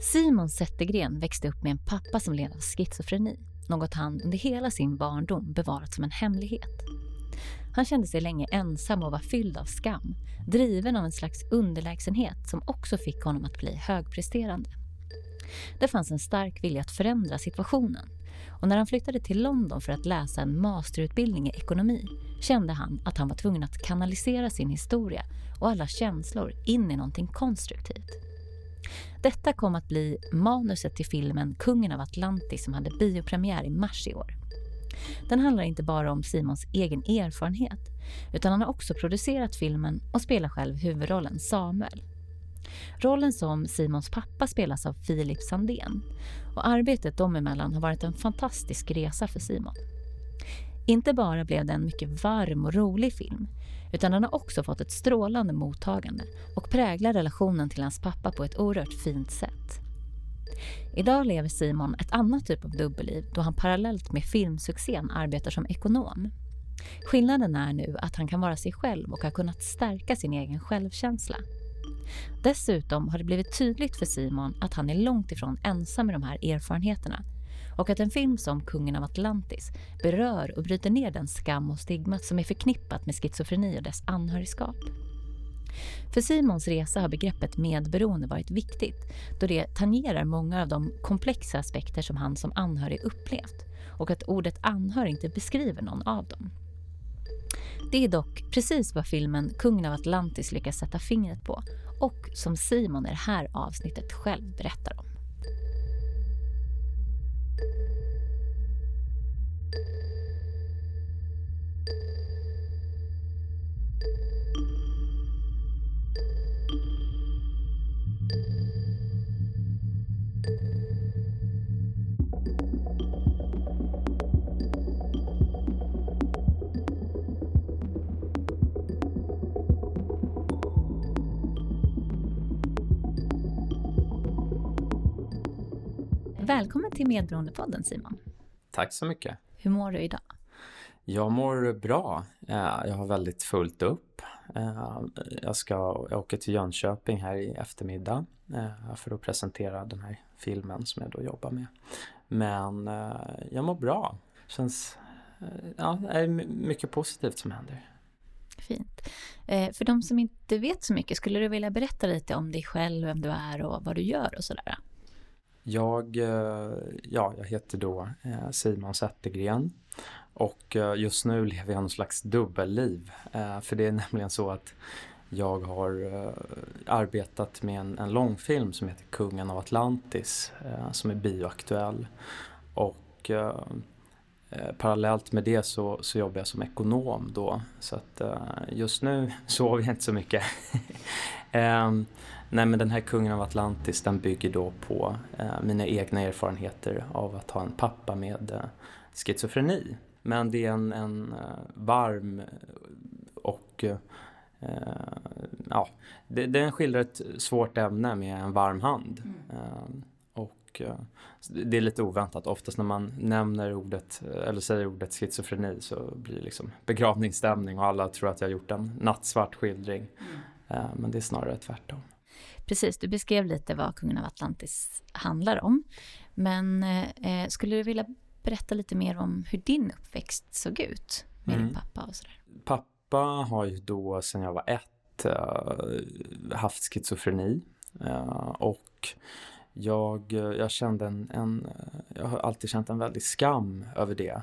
Simon Zettergren växte upp med en pappa som led av schizofreni, något han under hela sin barndom bevarat som en hemlighet. Han kände sig länge ensam och var fylld av skam, driven av en slags underlägsenhet som också fick honom att bli högpresterande. Det fanns en stark vilja att förändra situationen och när han flyttade till London för att läsa en masterutbildning i ekonomi kände han att han var tvungen att kanalisera sin historia och alla känslor in i någonting konstruktivt. Detta kom att bli manuset till filmen Kungen av Atlantis som hade biopremiär i mars i år. Den handlar inte bara om Simons egen erfarenhet utan han har också producerat filmen och spelar själv huvudrollen Samuel. Rollen som Simons pappa spelas av Filip Sandén och arbetet dem emellan har varit en fantastisk resa för Simon. Inte bara blev det en mycket varm och rolig film utan den har också fått ett strålande mottagande och präglar relationen till hans pappa på ett oerhört fint sätt. Idag lever Simon ett annat typ av dubbelliv då han parallellt med filmsuccén arbetar som ekonom. Skillnaden är nu att han kan vara sig själv och har kunnat stärka sin egen självkänsla. Dessutom har det blivit tydligt för Simon att han är långt ifrån ensam med de här erfarenheterna och att en film som Kungen av Atlantis berör och bryter ner den skam och stigma som är förknippat med schizofreni och dess anhörigskap. För Simons resa har begreppet medberoende varit viktigt då det tangerar många av de komplexa aspekter som han som anhörig upplevt och att ordet anhörig inte beskriver någon av dem. Det är dock precis vad filmen Kungen av Atlantis lyckas sätta fingret på och som Simon i det här avsnittet själv berättar om. you Välkommen till Medberoendepodden Simon. Tack så mycket. Hur mår du idag? Jag mår bra. Jag har väldigt fullt upp. Jag, ska, jag åker till Jönköping här i eftermiddag eh, för att presentera den här filmen som jag då jobbar med. Men eh, jag mår bra. Känns, eh, ja, det är mycket positivt som händer. Fint. För de som inte vet så mycket, skulle du vilja berätta lite om dig själv, vem du är och vad du gör och sådär? Jag, eh, ja, jag heter då eh, Simon Zettergren och eh, just nu lever jag någon slags dubbelliv. För det är nämligen så att jag har arbetat med en, en långfilm som heter Kungen av Atlantis som är bioaktuell. Och parallellt med det så, så jobbar jag som ekonom då. Så att just nu sover jag inte så mycket. Ehm, Nej men den här Kungen av Atlantis den bygger då på mina egna erfarenheter av att ha en pappa med schizofreni. Men det är en, en eh, varm och eh, ja, det, den skildrar ett svårt ämne med en varm hand. Mm. Eh, och det är lite oväntat. Oftast när man nämner ordet eller säger ordet schizofreni så blir det liksom begravningsstämning och alla tror att jag har gjort en nattsvart skildring. Mm. Men det är snarare tvärtom. Precis, du beskrev lite vad Kungen av Atlantis handlar om. Men eh, skulle du vilja berätta lite mer om hur din uppväxt såg ut med mm. din pappa och sådär. Pappa har ju då sedan jag var ett äh, haft schizofreni äh, och jag, jag kände en, en, jag har alltid känt en väldig skam över det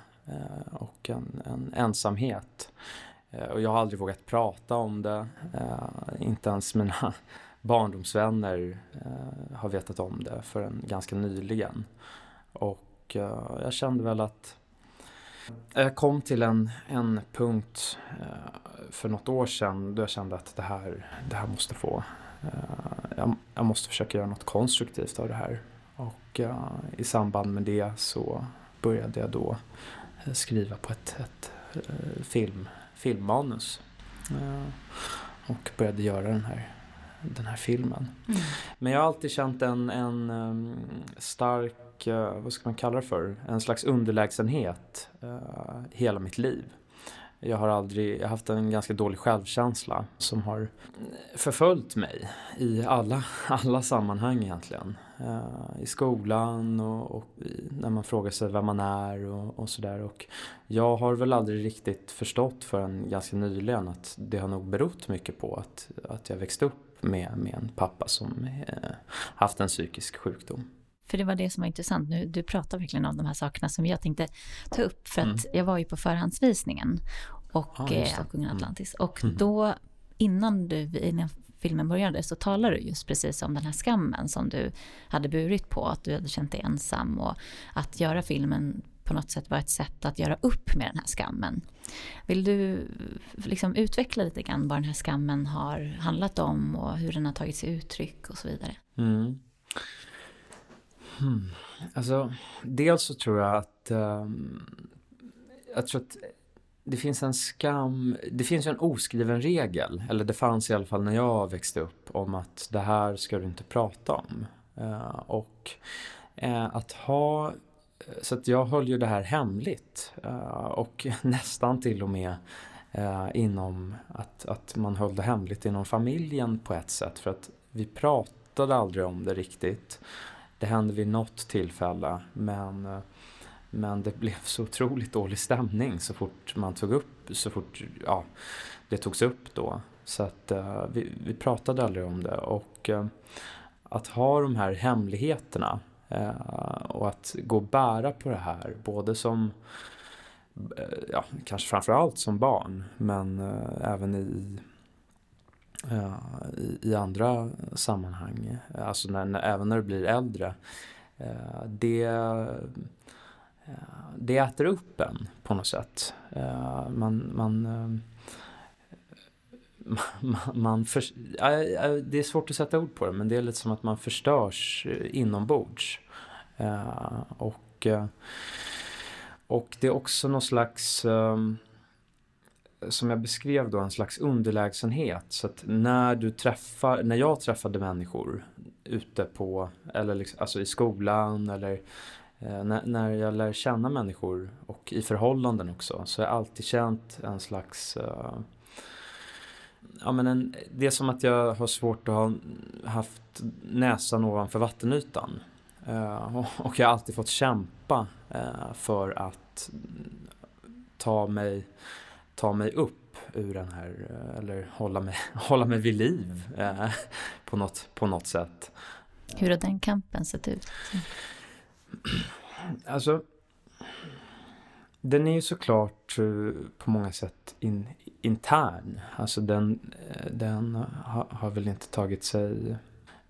och en, en ensamhet. Och jag har aldrig vågat prata om det, inte ens mina barndomsvänner eh, har vetat om det förrän ganska nyligen. Och eh, jag kände väl att jag kom till en, en punkt eh, för något år sedan då jag kände att det här, det här måste få, eh, jag, jag måste försöka göra något konstruktivt av det här. Och eh, i samband med det så började jag då eh, skriva på ett, ett film, filmmanus. Och började göra den här, den här filmen. Mm. Men jag har alltid känt en, en um, stark vad ska man kalla det för, en slags underlägsenhet uh, hela mitt liv. Jag har aldrig, jag har haft en ganska dålig självkänsla som har förföljt mig i alla, alla sammanhang egentligen. Uh, I skolan och, och när man frågar sig vem man är och, och sådär. Och jag har väl aldrig riktigt förstått förrän ganska nyligen att det har nog berott mycket på att, att jag växte upp med, med en pappa som uh, haft en psykisk sjukdom. För det var det som var intressant. Nu, du pratar verkligen om de här sakerna som jag tänkte ta upp. För att mm. jag var ju på förhandsvisningen och ah, eh, Kungen mm. Atlantis. Och mm. då, innan, du, innan filmen började, så talade du just precis om den här skammen som du hade burit på. Att du hade känt dig ensam och att göra filmen på något sätt var ett sätt att göra upp med den här skammen. Vill du liksom utveckla lite grann vad den här skammen har handlat om och hur den har tagit sig uttryck och så vidare? Mm. Hmm. Alltså, dels så tror jag att um, jag tror att det finns en skam, det finns ju en oskriven regel, eller det fanns i alla fall när jag växte upp, om att det här ska du inte prata om. Uh, och uh, att ha, så att jag höll ju det här hemligt uh, och nästan till och med eh, inom att, att man höll det hemligt inom familjen på ett sätt för att vi pratade aldrig om det riktigt. Det hände vid något tillfälle men, eh, men det blev så otroligt dålig stämning så fort man tog upp, så fort ja, det togs upp då. Så att uh, vi, vi pratade aldrig om det och uh, att ha de här hemligheterna Eh, och att gå och bära på det här både som eh, ja, kanske framförallt som barn men eh, även i i, i, andra sammanhang. Alltså när, när, även när du blir äldre. Det, det äter upp en på något sätt. Man, man, man, man för, det är svårt att sätta ord på det men det är lite som att man förstörs eh, inombords. Eh, och, eh, och det är också någon slags som jag beskrev då en slags underlägsenhet. Så att när du träffar, när jag träffade människor ute på, eller liksom, alltså i skolan eller när, när jag lär känna människor och i förhållanden också så har jag alltid känt en slags Ja men en, det är som att jag har svårt att ha haft näsan ovanför vattenytan. Uh, och, jag har alltid fått kämpa uh, för att ta mig ta mig upp ur den här, eh, eller hålla mig, hålla mig vid liv på, något, på något sätt. Hur har den kampen sett ut? Alltså, den är ju såklart tror på många sätt in, intern. Alltså den, eh, den har, har väl inte tagit sig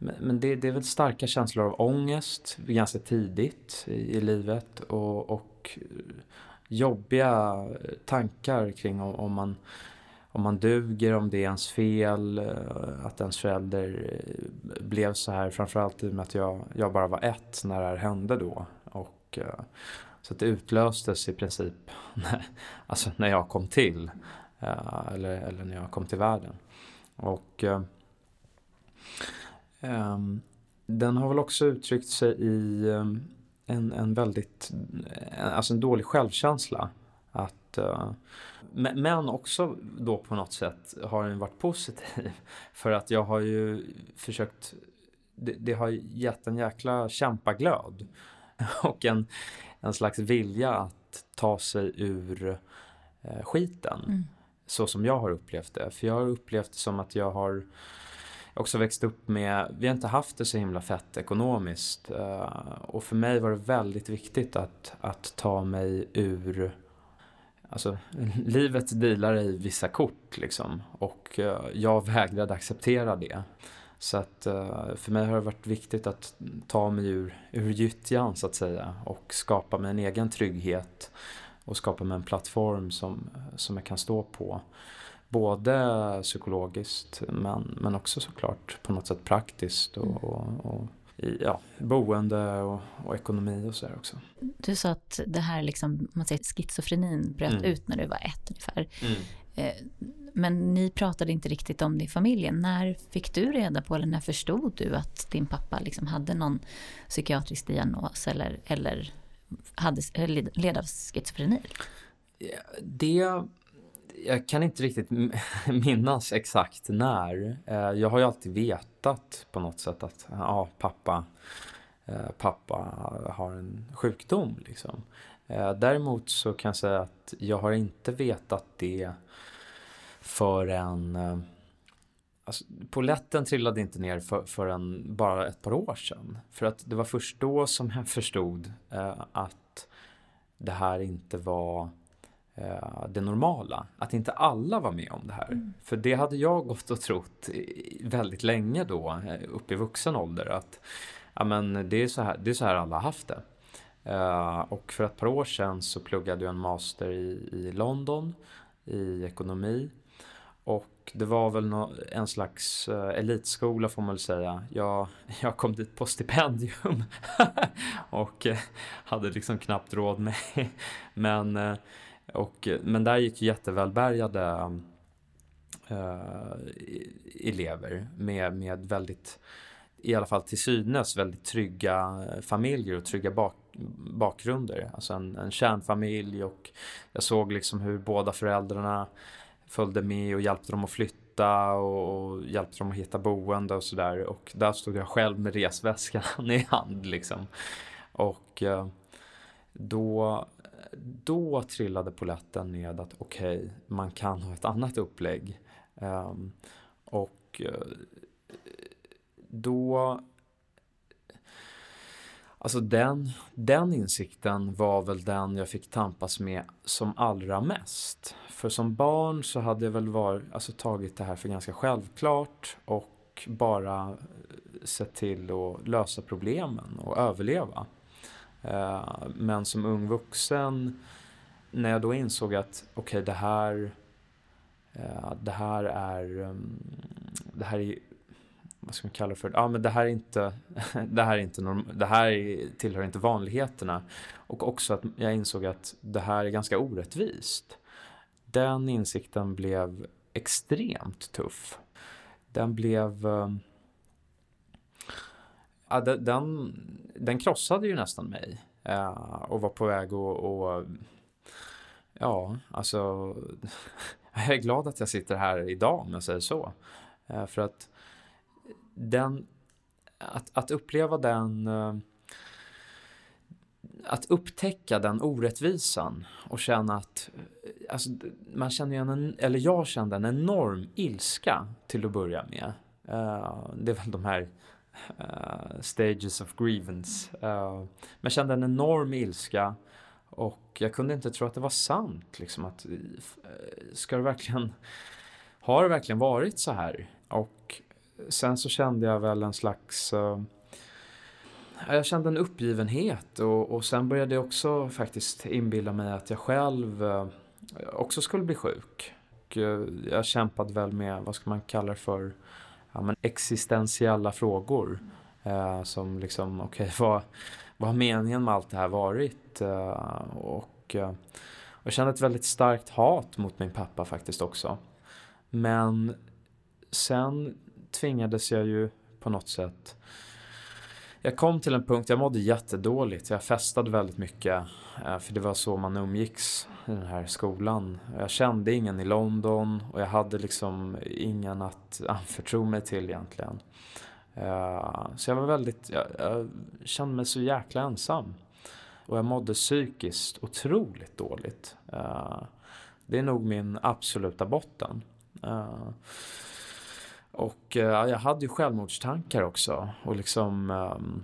men, men det, det, är väl starka känslor av ångest ganska tidigt i, i livet och, och jobbiga tankar kring om, om, man, om man duger, om det är ens fel, eh, att ens förälder eh, blev så här. Framförallt i och med att jag, jag bara var ett när det här hände då. Och, så att det utlöstes i princip när, alltså när jag kom till. Eh, eller, eller när jag kom till världen. Och um, den har väl också uttryckt sig i eh, en, en väldigt, alltså en dålig självkänsla. Att, uh, men också då på något sätt har den varit positiv. För att jag har ju försökt, det, det har gett en jäkla kämpaglöd. Och en, en slags vilja att ta sig ur uh, skiten. Mm. Så som jag har upplevt det. För jag har upplevt det som att jag har också växt upp med, vi har inte haft det så himla fett ekonomiskt. Eh, och för mig var det väldigt viktigt att, att ta mig ur Alltså, livet delar i vissa kort liksom. Och eh, jag vägrade acceptera det. Så att eh, för mig har det varit viktigt att ta mig ur, ur gyttjan så att säga. Och skapa mig en egen trygghet. Och skapa mig en plattform som, som jag kan stå på. Både psykologiskt men, men också såklart på något sätt praktiskt och, mm. och, och i, ja, boende och, och ekonomi och sådär också. Du sa att det här liksom, man säger schizofrenin bröt mm. ut när du var ett ungefär. Mm. Eh, men ni pratade inte riktigt om det i familjen. När fick du reda på eller när förstod du att din pappa liksom hade någon psykiatrisk diagnos eller, eller hade, led av schizofreni? Det jag kan inte riktigt minnas exakt när. Eh, jag har ju alltid vetat på något sätt att ja, pappa, eh, pappa har en sjukdom. Liksom. Eh, däremot så kan jag säga att jag har inte vetat det förrän Alltså, poletten trillade inte ner för, förrän bara ett par år sedan. För att det var först då som jag förstod eh, att det här inte var eh, det normala. Att inte alla var med om det här. Mm. För det hade jag gått och trott väldigt länge då, eh, upp i vuxen ålder. Att ja, men det, är så här, det är så här alla haft det. Uh, och för ett par år sedan så pluggade jag en master i, i London i ekonomi. Och det var väl no en slags uh, elitskola får man väl säga. Jag, jag kom dit på stipendium och uh, hade liksom knappt råd med. men, uh, och, men där gick jättevälbärgade elever med, med väldigt, i alla fall till synes, väldigt trygga familjer och trygga bak bakgrunder. Alltså en, en kärnfamilj och jag såg liksom hur båda föräldrarna följde med och hjälpte dem att flytta och, och hjälpte dem att hitta boende och sådär. Och där stod jag själv med resväskan i hand liksom. Och eh, då, då trillade poletten ned att okej, okay, man kan ha ett annat upplägg. Um, och eh, då Alltså den, den insikten var väl den jag fick tampas med som allra mest. För som barn så hade jag väl var, alltså tagit det här för ganska självklart och bara eh, sett till att lösa problemen och överleva. Eh, men som ung vuxen, när jag då insåg att okej, okay, det här eh, det här är mm, det här är vad ska man kalla det för? Ja, men det här är inte, det här är inte norm, det här tillhör inte vanligheterna. Och också att jag insåg att det här är ganska orättvist. Den insikten blev extremt tuff. Den blev... Ehm, ja, den, den krossade ju nästan mig. Eh, och var på väg att... Och, ja, alltså... Jag är glad att jag sitter här idag om jag säger så. Eh, för att den, att, att uppleva den, eh, att upptäcka den orättvisan och känna att, eh, alltså, man känner en, eller jag kände en enorm ilska till att börja med. Uh, det är väl de här uh, stages of grievance. Uh, men jag kände en enorm ilska och jag kunde inte tro att det var sant. Liksom, att, ska det verkligen, har det verkligen varit så här? Och sen så kände jag väl en slags uh, jag kände en uppgivenhet och, och sen började jag också faktiskt inbilla mig att jag själv uh, också skulle bli sjuk. Och, uh, jag kämpade väl med, vad ska man kalla det för, ja, men existentiella frågor. som liksom, okej, okay, vad, vad har meningen med allt det här varit? och jag kände ett väldigt starkt hat mot min pappa faktiskt också. Men sen tvingades jag ju på något sätt jag kom till en punkt, jag mådde jättedåligt. Jag festade väldigt mycket. Eh, för det var så man umgicks i den här skolan. Jag kände ingen i London och jag hade liksom ingen att anförtro mig till egentligen. Eh, så jag var väldigt, jag, jag kände mig så jäkla ensam. Och jag mådde psykiskt otroligt dåligt. Eh, det är nog min absoluta botten. Och eh, jag hade ju självmordstankar också. Och liksom... Um,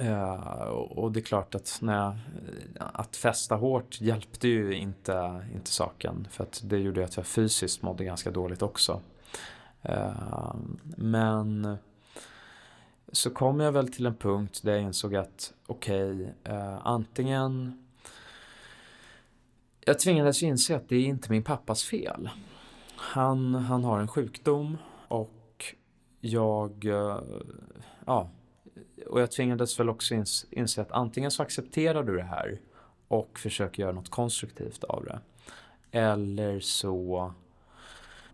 uh, och det är klart att, när jag, eh, att fästa hårt hjälpte ju inte, inte saken. För att det gjorde att jag fysiskt mådde ganska dåligt också. Uh, men så kom jag väl till en punkt där jag insåg att okej, okay, antingen jag tvingades inse att det är inte min pappas fel. Han, han har en sjukdom jag, eh, ja, och jag tvingades väl också inse att antingen så accepterar du det här och försöker göra något konstruktivt av det. Eller så,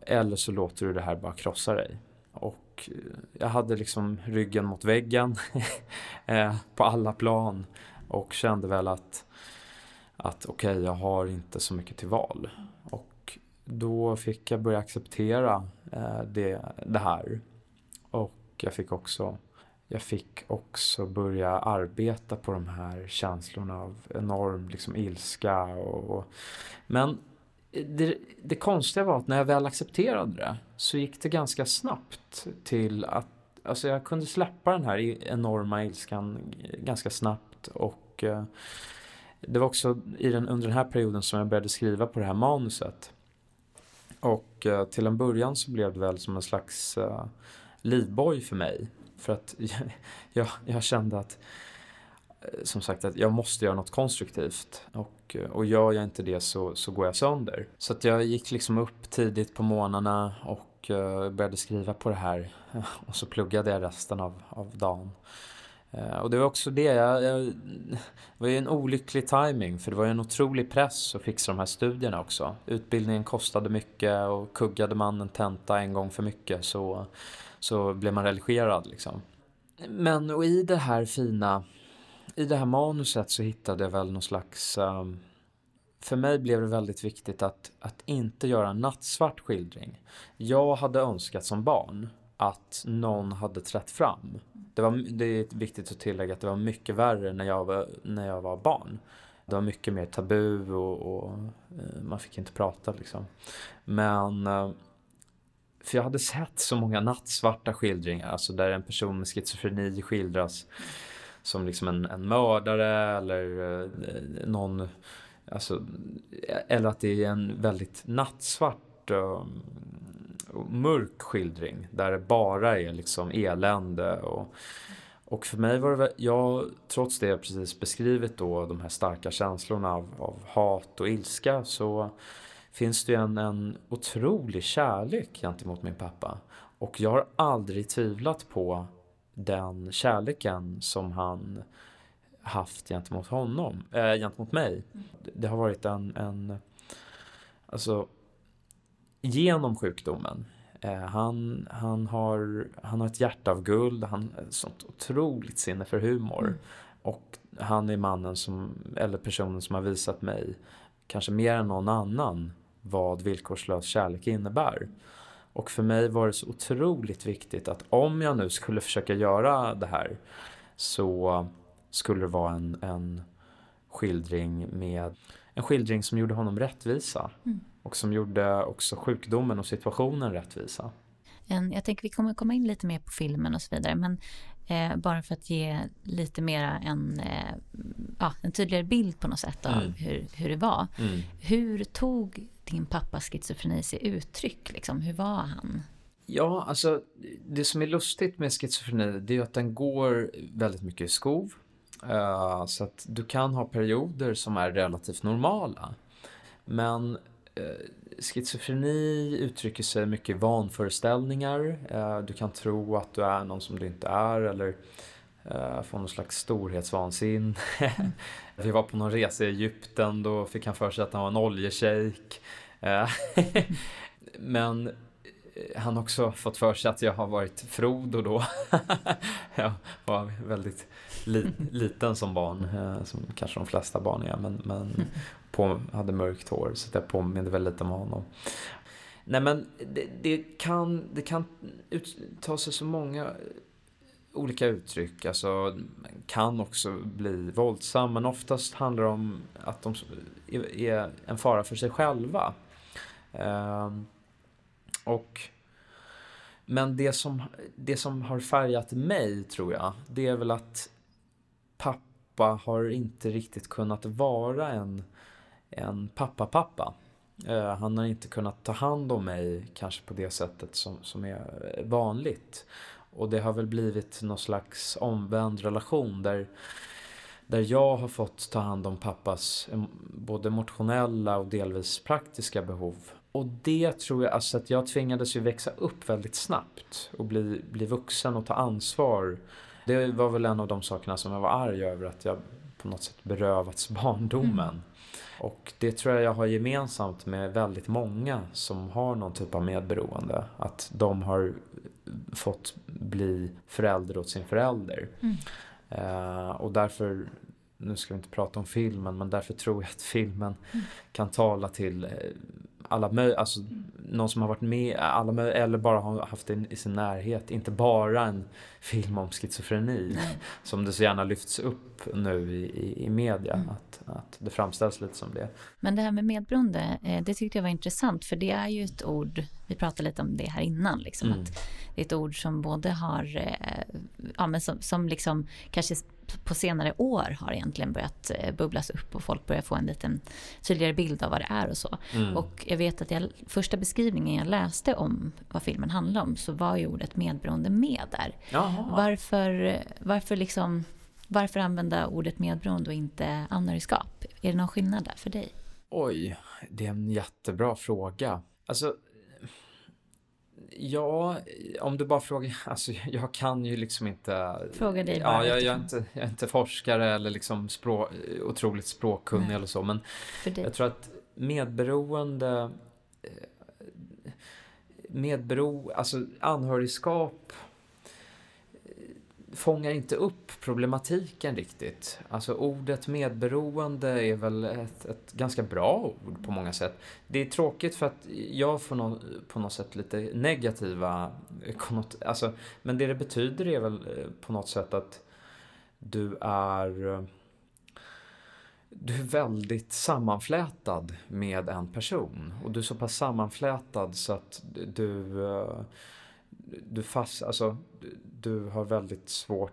eller så låter du det här bara krossa dig. Och eh, jag hade liksom ryggen mot väggen eh, på alla plan och kände väl att, att okej, okay, jag har inte så mycket till val. Och då fick jag börja acceptera det, det här. Jag fick också jag fick också börja arbeta på de här känslorna av enorm liksom, ilska. Och, och men det, det konstiga var att när jag väl accepterade det så gick det ganska snabbt till att alltså jag kunde släppa den här enorma ilskan ganska snabbt och eh, det var också i den, under den här perioden som jag började skriva på det här manuset. Och eh, till en början så blev det väl som en slags uh, livboj för mig. För att jag, jag kände att eh, som sagt att jag måste göra något konstruktivt och, eh, och gör jag inte det så, så går jag sönder. Så att jag gick liksom upp tidigt på morgnarna och uh, började skriva på det här och så pluggade jag resten av, av dagen. Uh, och det var också det, jag, jag, det var ju en olycklig timing för det var ju en otrolig press att fixa de här studierna också. Utbildningen kostade mycket och kuggade man en tenta en gång för mycket så, så blev man religerad liksom. Men och i det här fina i det här manuset så hittade jag väl någon slags... Um, för mig blev det väldigt viktigt att, att inte göra en nattsvart skildring. Jag hade önskat som barn att någon hade trätt fram. Det, var, det är viktigt att tillägga att det var mycket värre när jag var, när jag var barn. Det var mycket mer tabu och, och eh, man fick inte prata liksom. Men uh, för jag hade sett så många nattsvarta skildringar, alltså där en person med schizofreni skildras som liksom en, en mördare eller eh, någon Alltså, eller att det är en väldigt nattsvart och, och mörk skildring där det bara är liksom elände och, och för mig var det jag, trots det jag precis beskrivit då, de här starka känslorna av, av hat och ilska så finns det ju en, en otrolig kärlek gentemot min pappa. Och jag har aldrig tvivlat på den kärleken som han haft gentemot honom, äh, gentemot mig. Det har varit en, en alltså genom sjukdomen. Eh, han, han, har, han har ett hjärta av guld, han har ett sånt otroligt sinne för humor. Mm. Och han är mannen som, eller personen som har visat mig, kanske mer än någon annan, vad villkorslös kärlek innebär. Och för mig var det så otroligt viktigt att om jag nu skulle försöka göra det här så skulle det vara en, en skildring med en skildring som gjorde honom rättvisa mm. och som gjorde också sjukdomen och situationen rättvisa. En, jag tänker vi kommer komma in lite mer på filmen och så vidare men eh, bara för att ge lite mera en, eh, ja, en tydligare bild på något sätt av mm. hur, hur det var. Mm. Hur tog din pappas schizofreni sig uttryck? Liksom? Hur var han? Ja, alltså det som är lustigt med schizofreni det är att den går väldigt mycket i skov. Uh, så att du kan ha perioder som är relativt normala. Men uh, schizofreni uttrycker sig mycket i vanföreställningar. Uh, du kan tro att du är någon som du inte är eller uh, få någon slags storhetsvansinne. Vi var på någon resa i Egypten, då fick han för sig att han var en oljeshejk. Eh, men eh, han har också fått för sig att jag har varit Frodo då. jag var väldigt li liten som barn, eh, som kanske de flesta barn är, men, men på, hade mörkt hår så det påminner väl lite om honom. Nej men det, det, kan, det kan ta sig så många olika uttryck. Alltså, kan också bli våldsam men oftast handlar det om att de är en fara för sig själva. Eh, och, men det som, det som har färgat mig, tror jag, det är väl att pappa har inte riktigt kunnat vara en, en pappa-pappa. Eh, han har inte kunnat ta hand om mig kanske på det sättet som, som är vanligt. Och det har väl blivit någon slags omvänd relation där, där jag har fått ta hand om pappas både emotionella och delvis praktiska behov. Och det tror jag, alltså att jag tvingades ju växa upp väldigt snabbt och bli, bli vuxen och ta ansvar. Det var väl en av de sakerna som jag var arg över, att jag på något sätt berövats barndomen. Mm. Och det tror jag jag har gemensamt med väldigt många som har någon typ av medberoende. Att de har fått bli förälder åt sin förälder. Mm. Uh, och därför, nu ska vi inte prata om filmen, men därför tror jag att filmen mm. kan tala till uh, alla möj- alltså någon som har varit med, alla möj- eller bara har haft det i sin närhet. Inte bara en film om schizofreni som det så gärna lyfts upp nu i, i, i media. Mm. Att, att det framställs lite som det. Men det här med medberoende, eh, det tyckte jag var intressant för det är ju ett ord, vi pratade lite om det här innan, liksom, Mm. att det är ett ord som både har, eh, ja men som, som liksom kanske på senare år har egentligen börjat eh, bubblas upp och folk börjar få en liten tydligare bild av vad det är och så. Mm. Och jag vet att jag, första beskrivningen jag läste om vad filmen handlar om så var ju ordet medberoende med där. Jaha. Varför, varför, liksom, varför använda ordet medberoende och inte anhörigskap? Är det någon skillnad där för dig? Oj, det är en jättebra fråga. Alltså, ja, om du bara frågar, alltså jag kan ju liksom inte... Fråga dig bara Ja, jag, jag, är inte, jag är inte forskare eller liksom språk, otroligt språkkunnig Nej. eller så, men jag tror att medberoende, eh, medbero, alltså anhörigskap fångar inte upp problematiken riktigt. Alltså ordet medberoende är väl ett, ett ganska bra ord på många sätt. Det är tråkigt för att jag får no, på något sätt lite negativa konnot- alltså, men det det betyder är väl eh, på något sätt att du är eh, du är väldigt sammanflätad med en person och du är så pass sammanflätad så att du eh, du fast, alltså du- du har väldigt svårt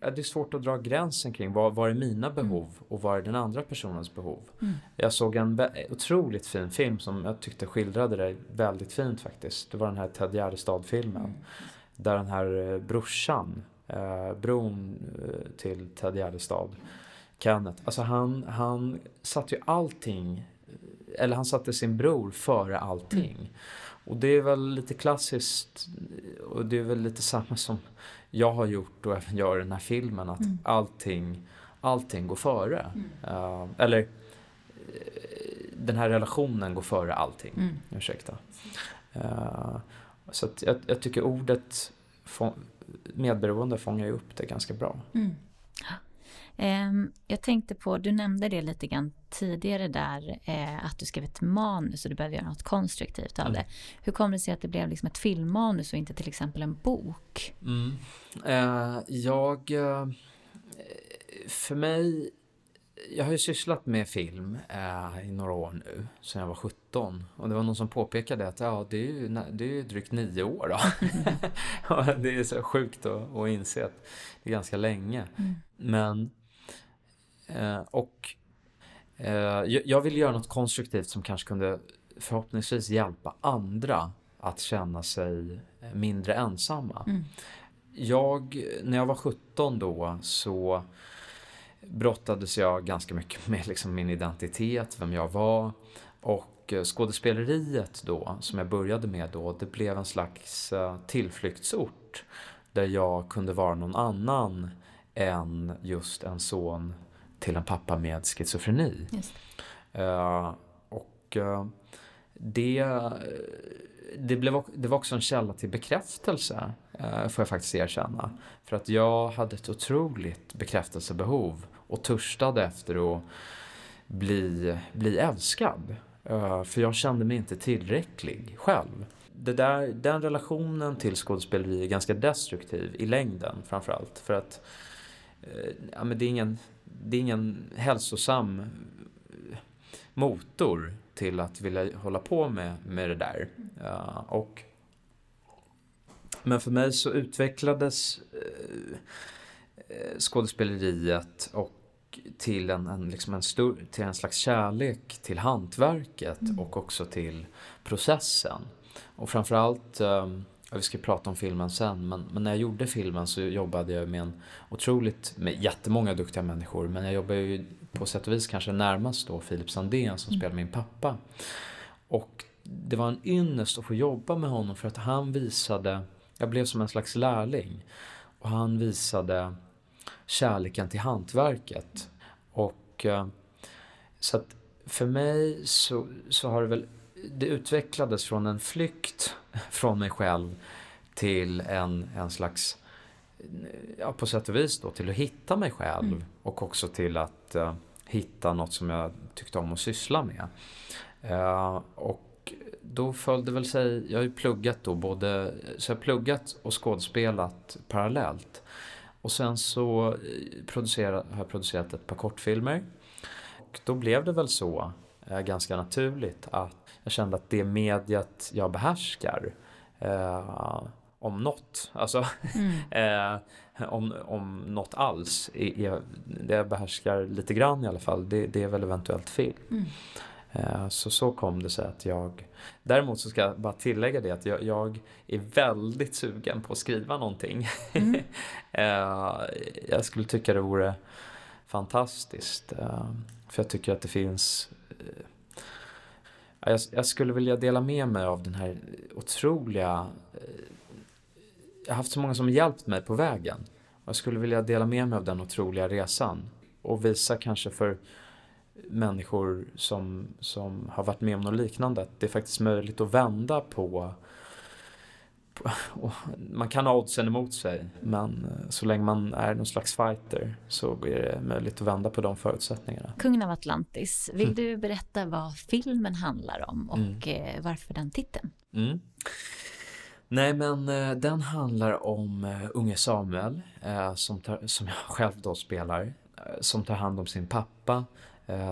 ja, det är svårt att dra gränsen kring vad, vad är mina behov och vad är den andra personens behov. Mm. Jag såg en otroligt fin film som jag tyckte skildrade det väldigt fint faktiskt. Det var den här Ted Gärdestad-filmen. Där den här eh, brorsan, eh, bron eh, till Ted Gärdestad, Kenneth, alltså han, han satte ju allting, eller han satte sin bror före allting. Och det är väl lite klassiskt och det är väl lite samma som jag har gjort och även gör i den här filmen att Mm. allting, allting går före. Eh, eller eh, den här relationen går före allting. Mm. Ursäkta. Eh, så jag, jag tycker ordet få, medberoende fångar ju upp det ganska bra. Mm. Ehm, jag tänkte på, du nämnde det lite grann tidigare där, eh, att du skrev ett manus och du behöver göra något konstruktivt av Mm. det. Hur kommer det sig att det blev liksom ett filmmanus och inte till exempel en bok? Mm. Eh, jag... Eh, för mig... Jag har ju sysslat med film eh, i några år nu, sedan jag var 17. Och det var någon som påpekade att ja, det är ju, det är ju drygt nio år då. Det är så sjukt att, att inse att det är ganska länge. Mm. Men... Eh, och... Eh, jag, vill göra något konstruktivt som kanske kunde förhoppningsvis hjälpa andra att känna sig mindre ensamma. Mm. Jag, när jag var 17 då så brottades jag ganska mycket med liksom min identitet, vem jag var. Och eh, skådespeleriet då, som jag började med då, det blev en slags eh, tillflyktsort. Där jag kunde vara någon annan än just en son till en pappa med schizofreni. Eh, och eh, det, det, blev, det var också en källa till bekräftelse, uh, får jag faktiskt erkänna. För att jag hade ett otroligt bekräftelsebehov och törstade efter att bli, bli älskad. Eh, för jag kände mig inte tillräcklig själv. Det där, den relationen till skådespeleri är ganska destruktiv i längden framförallt. För att eh, ja, men det, är ingen, det är ingen hälsosam eh, motor till att vilja hålla på med, med det där. Ja, och, men för mig så utvecklades eh, skådespeleriet och till en, en, liksom en, stor, till en slags kärlek till hantverket Mm. och också till processen. Och framförallt, eh, ja, vi ska prata om filmen sen, men, men när jag gjorde filmen så jobbade jag med en otroligt, med jättemånga duktiga människor, men jag jobbade ju på sätt och vis kanske närmast då Filip Sandén som Mm. spelar min pappa. Och det var en ynnest att få jobba med honom för att han visade, jag blev som en slags lärling, och han visade kärleken till hantverket. Och eh, så att för mig så, så har det väl, det utvecklades från en flykt från mig själv till en, en slags, ja på sätt och vis då, till att hitta mig själv Mm. och också till att eh, hitta något som jag tyckte om att syssla med. Eh, och då följde väl sig, jag har ju pluggat då både, så jag har pluggat och skådespelat parallellt. Och sen så eh, producerat, har jag producerat ett par kortfilmer. Och då blev det väl så, ganska naturligt, att jag kände att det mediet jag behärskar eh, om något, alltså mm. eh, om, om något alls, är, det jag behärskar lite grann i alla fall, det, det är väl eventuellt film. Mm. Eh, så så kom det sig att jag Däremot så ska jag bara tillägga det att jag, jag är väldigt sugen på att skriva någonting. Mm. Eh, jag skulle tycka det vore fantastiskt. Eh, för jag tycker att det finns jag, jag skulle vilja dela med mig av den här otroliga eh, Jag har haft så många som hjälpt mig på vägen. Jag skulle vilja dela med mig av den otroliga resan och visa kanske för människor som, som har varit med om något liknande. Att det är faktiskt möjligt att vända på, på man kan ha oddsen emot sig men eh, så länge man är någon slags fighter så är det möjligt att vända på de förutsättningarna. Kungen av Atlantis, vill mm. du berätta vad filmen handlar om och mm. Eh, varför den titeln? Mm. Nej men eh, den handlar om unge Samuel som, tar, som jag själv då spelar som tar hand om sin pappa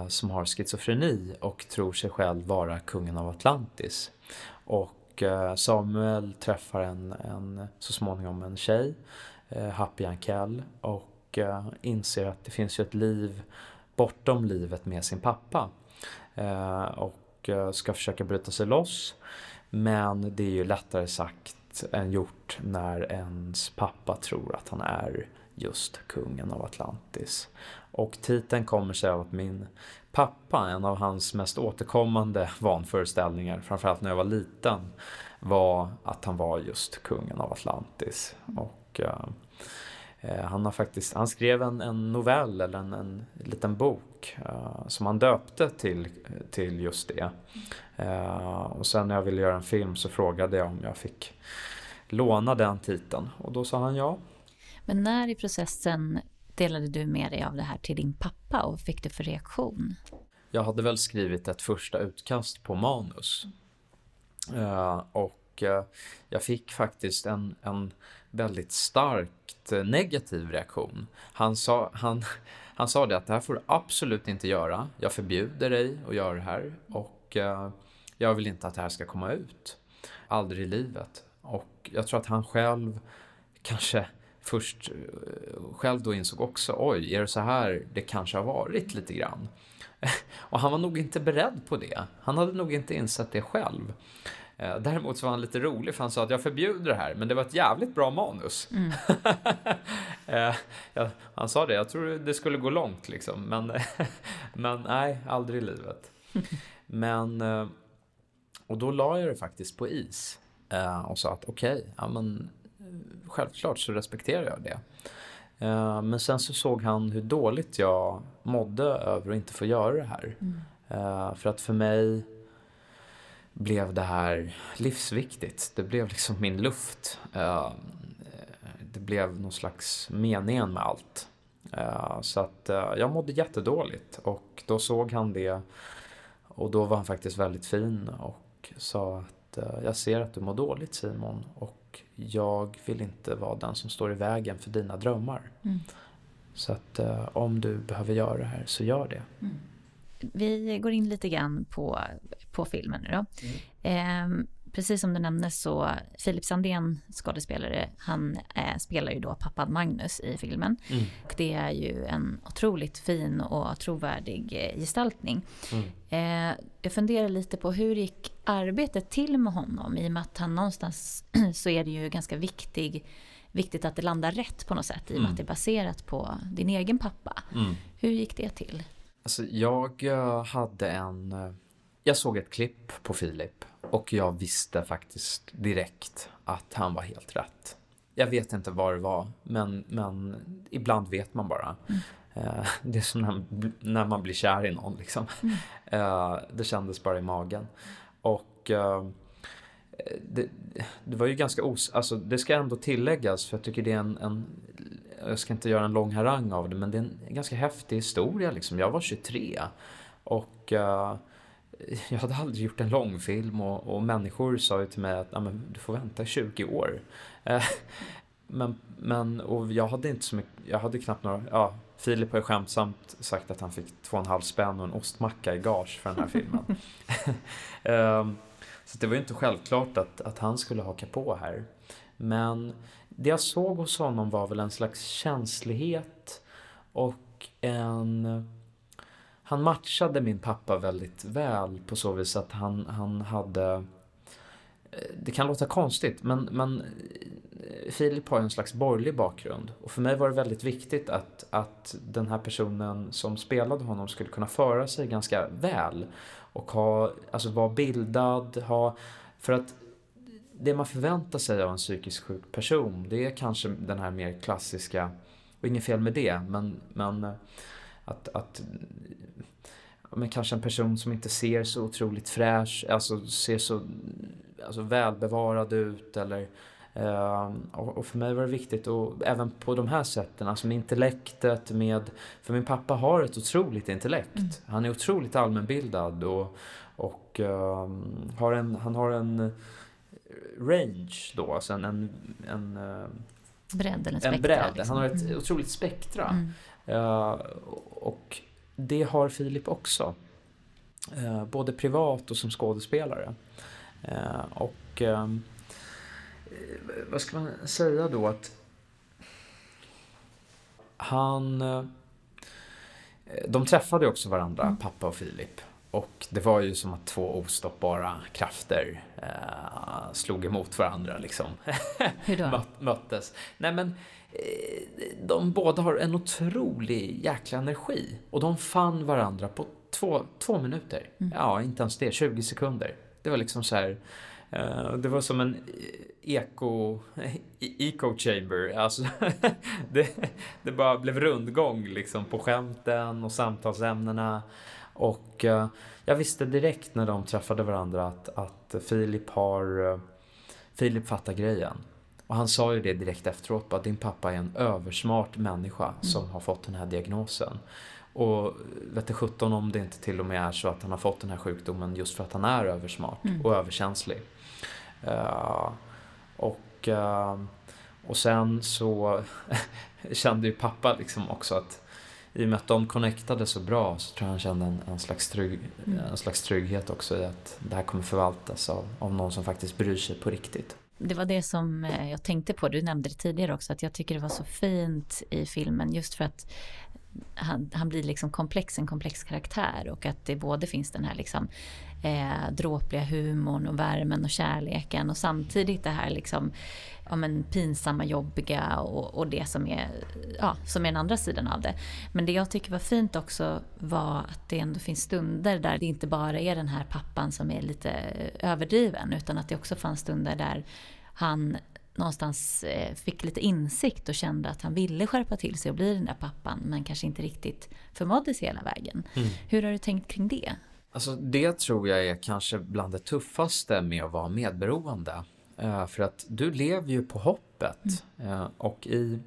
som har schizofreni och tror sig själv vara kungen av Atlantis. Och Eh, Samuel träffar en, en, så småningom en tjej, eh, Happy Ankell, och eh, inser att det finns ju ett liv bortom livet med sin pappa. Och ska försöka bryta sig loss. Men det är ju lättare sagt än gjort när ens pappa tror att han är just kungen av Atlantis. Och titeln kommer sig av att min pappa, en av hans mest återkommande vanföreställningar, framförallt när jag var liten, var att han var just kungen av Atlantis. Och uh, han, har faktiskt, han skrev en, en novell, eller en, en liten bok, uh, som han döpte till, till just det. Uh, och sen när jag ville göra en film så frågade jag om jag fick låna den titeln och då sa han ja. Men när i processen delade du med dig av det här till din pappa och fick du för reaktion? Jag hade väl skrivit ett första utkast på manus. Uh, och uh, jag fick faktiskt en, en väldigt starkt eh, negativ reaktion. Han sa, han, han sa det att det här får du absolut inte göra. Jag förbjuder dig att göra det här och uh, jag vill inte att det här ska komma ut. Aldrig i livet. Och jag tror att han själv kanske först eh, själv då insåg också, oj, är det så här det kanske har varit lite grann? Och han var nog inte beredd på det. Han hade nog inte insett det själv. Eh, däremot så var han lite rolig för han sa att jag förbjuder det här, men det var ett jävligt bra manus. Mm. Eh, ja, han sa det, jag tror det skulle gå långt liksom, men, men nej, aldrig i livet. Men, och då la jag det faktiskt på is och sa att okej, okay, ja men självklart så respekterar jag det. Eh, men sen så såg han hur dåligt jag mådde över att inte få göra det här. Mm. Eh, för att för mig blev det här livsviktigt. Det blev liksom min luft. Eh, det blev någon slags meningen med allt. Så att jag mådde jättedåligt och då såg han det och då var han faktiskt väldigt fin och sa att jag ser att du mår dåligt Simon och jag vill inte vara den som står i vägen för dina drömmar. Mm. Så att uh, om du behöver göra det här så gör det. Mm. Vi går in lite grann på, på filmen nu då. Mm. Precis som du nämnde så Filip Sandén, skådespelare, han eh, spelar ju då pappan Magnus i filmen. Mm. Och det är ju en otroligt fin och trovärdig eh, gestaltning. Mm. Eh, jag funderar lite på hur gick arbetet till med honom? I och med att han någonstans så är det ju ganska viktig, viktigt att det landar rätt på något sätt i och med mm. att det är baserat på din egen pappa. Mm. Hur gick det till? Alltså jag eh, hade en... Eh, jag såg ett klipp på Filip och jag visste faktiskt direkt att han var helt rätt. Jag vet inte vad det var, men, men ibland vet man bara. Mm. Uh, det är som när, när, man blir kär i någon. Liksom. Mm. Uh, det kändes bara i magen. Och uh, det, det, var ju ganska os... Alltså, det ska ändå tilläggas, för jag tycker det är en, en jag ska inte göra en lång harang av det, men det är en ganska häftig historia. Liksom. Jag var 23 och jag hade aldrig gjort en långfilm och, och människor sa ju till mig att du får vänta 20 år. Eh, men, men och jag hade inte så mycket, jag hade knappt några, ja, Filip har ju skämtsamt sagt att han fick två och en halv spänn och en ostmacka i gage för den här filmen. eh, så det var ju inte självklart att, att han skulle haka på här. Men det jag såg hos honom var väl en slags känslighet och en... Han matchade min pappa väldigt väl på så vis att han, han hade... Eh, det kan låta konstigt, men, men eh, Filip har en slags borgerlig bakgrund. Och för mig var det väldigt viktigt att, att den här personen som spelade honom skulle kunna föra sig ganska väl. Och ha, alltså vara bildad, ha... För att det man förväntar sig av en psykiskt sjuk person, det är kanske den här mer klassiska, och inget fel med det, men, men eh, att, att men kanske en person som inte ser så otroligt fräsch, alltså ser så alltså välbevarad ut eller Uh, och, för mig var det viktigt och även på de här sätten, alltså med intellektet, med... För min pappa har ett otroligt intellekt. Mm. Han är otroligt allmänbildad och, och uh, har en, han har en range då, alltså en... en, en uh, bredd eller spektra. En bredd. Liksom. Han har ett mm. otroligt spektra. Mm. Uh, och det har Filip också. Uh, både privat och som skådespelare. och ehm, Eh, vad ska man säga då att han... Eh, de träffade också varandra, mm. pappa och Filip. Och det var ju som att två ostoppbara krafter eh, slog emot varandra liksom. Hur då? möttes. Nej men, eh, de båda har en otrolig jäkla energi. Och de fann varandra på två, två minuter. Mm. Ja, inte ens det, 20 sekunder. Det var liksom så här, eh, det var som en eko, eco chamber. Alltså, det, det bara blev rundgång liksom på skämten och samtalsämnena. Och uh, jag visste direkt när de träffade varandra att, att Filip har... Filip fattar grejen. Och han sa ju det direkt efteråt, att din pappa är en översmart människa mm. som har fått den här diagnosen. Och vet sjutton om det inte till och med är så att han har fått den här sjukdomen just för att han är översmart mm. och överkänslig. Uh, och, ehm, och sen så kände ju pappa liksom också att i och med att de connectade så bra så tror jag han kände en, en, slags, trygg, mm. en slags trygghet också i att det här kommer förvaltas av, av någon som faktiskt bryr sig på riktigt. Det var det som eh, jag tänkte på, du nämnde det tidigare också, att jag tycker det var så fint i filmen just för att han, han blir liksom komplex, en komplex karaktär och att det både finns den här liksom eh, dråpliga humorn och värmen och kärleken och samtidigt det här liksom ja, men pinsamma, jobbiga och, och det som är, ja, som är den andra sidan av det. Men det jag tycker var fint också var att det ändå finns stunder där det inte bara är den här pappan som är lite överdriven utan att det också fanns stunder där han någonstans eh, fick lite insikt och kände att han ville skärpa till sig och bli den där pappan men kanske inte riktigt förmådde sig hela vägen. Mm. Hur har du tänkt kring det? Alltså det tror jag är kanske bland det tuffaste med att vara medberoende. Uh, för att du lever ju på hoppet. Mm. Uh, och i,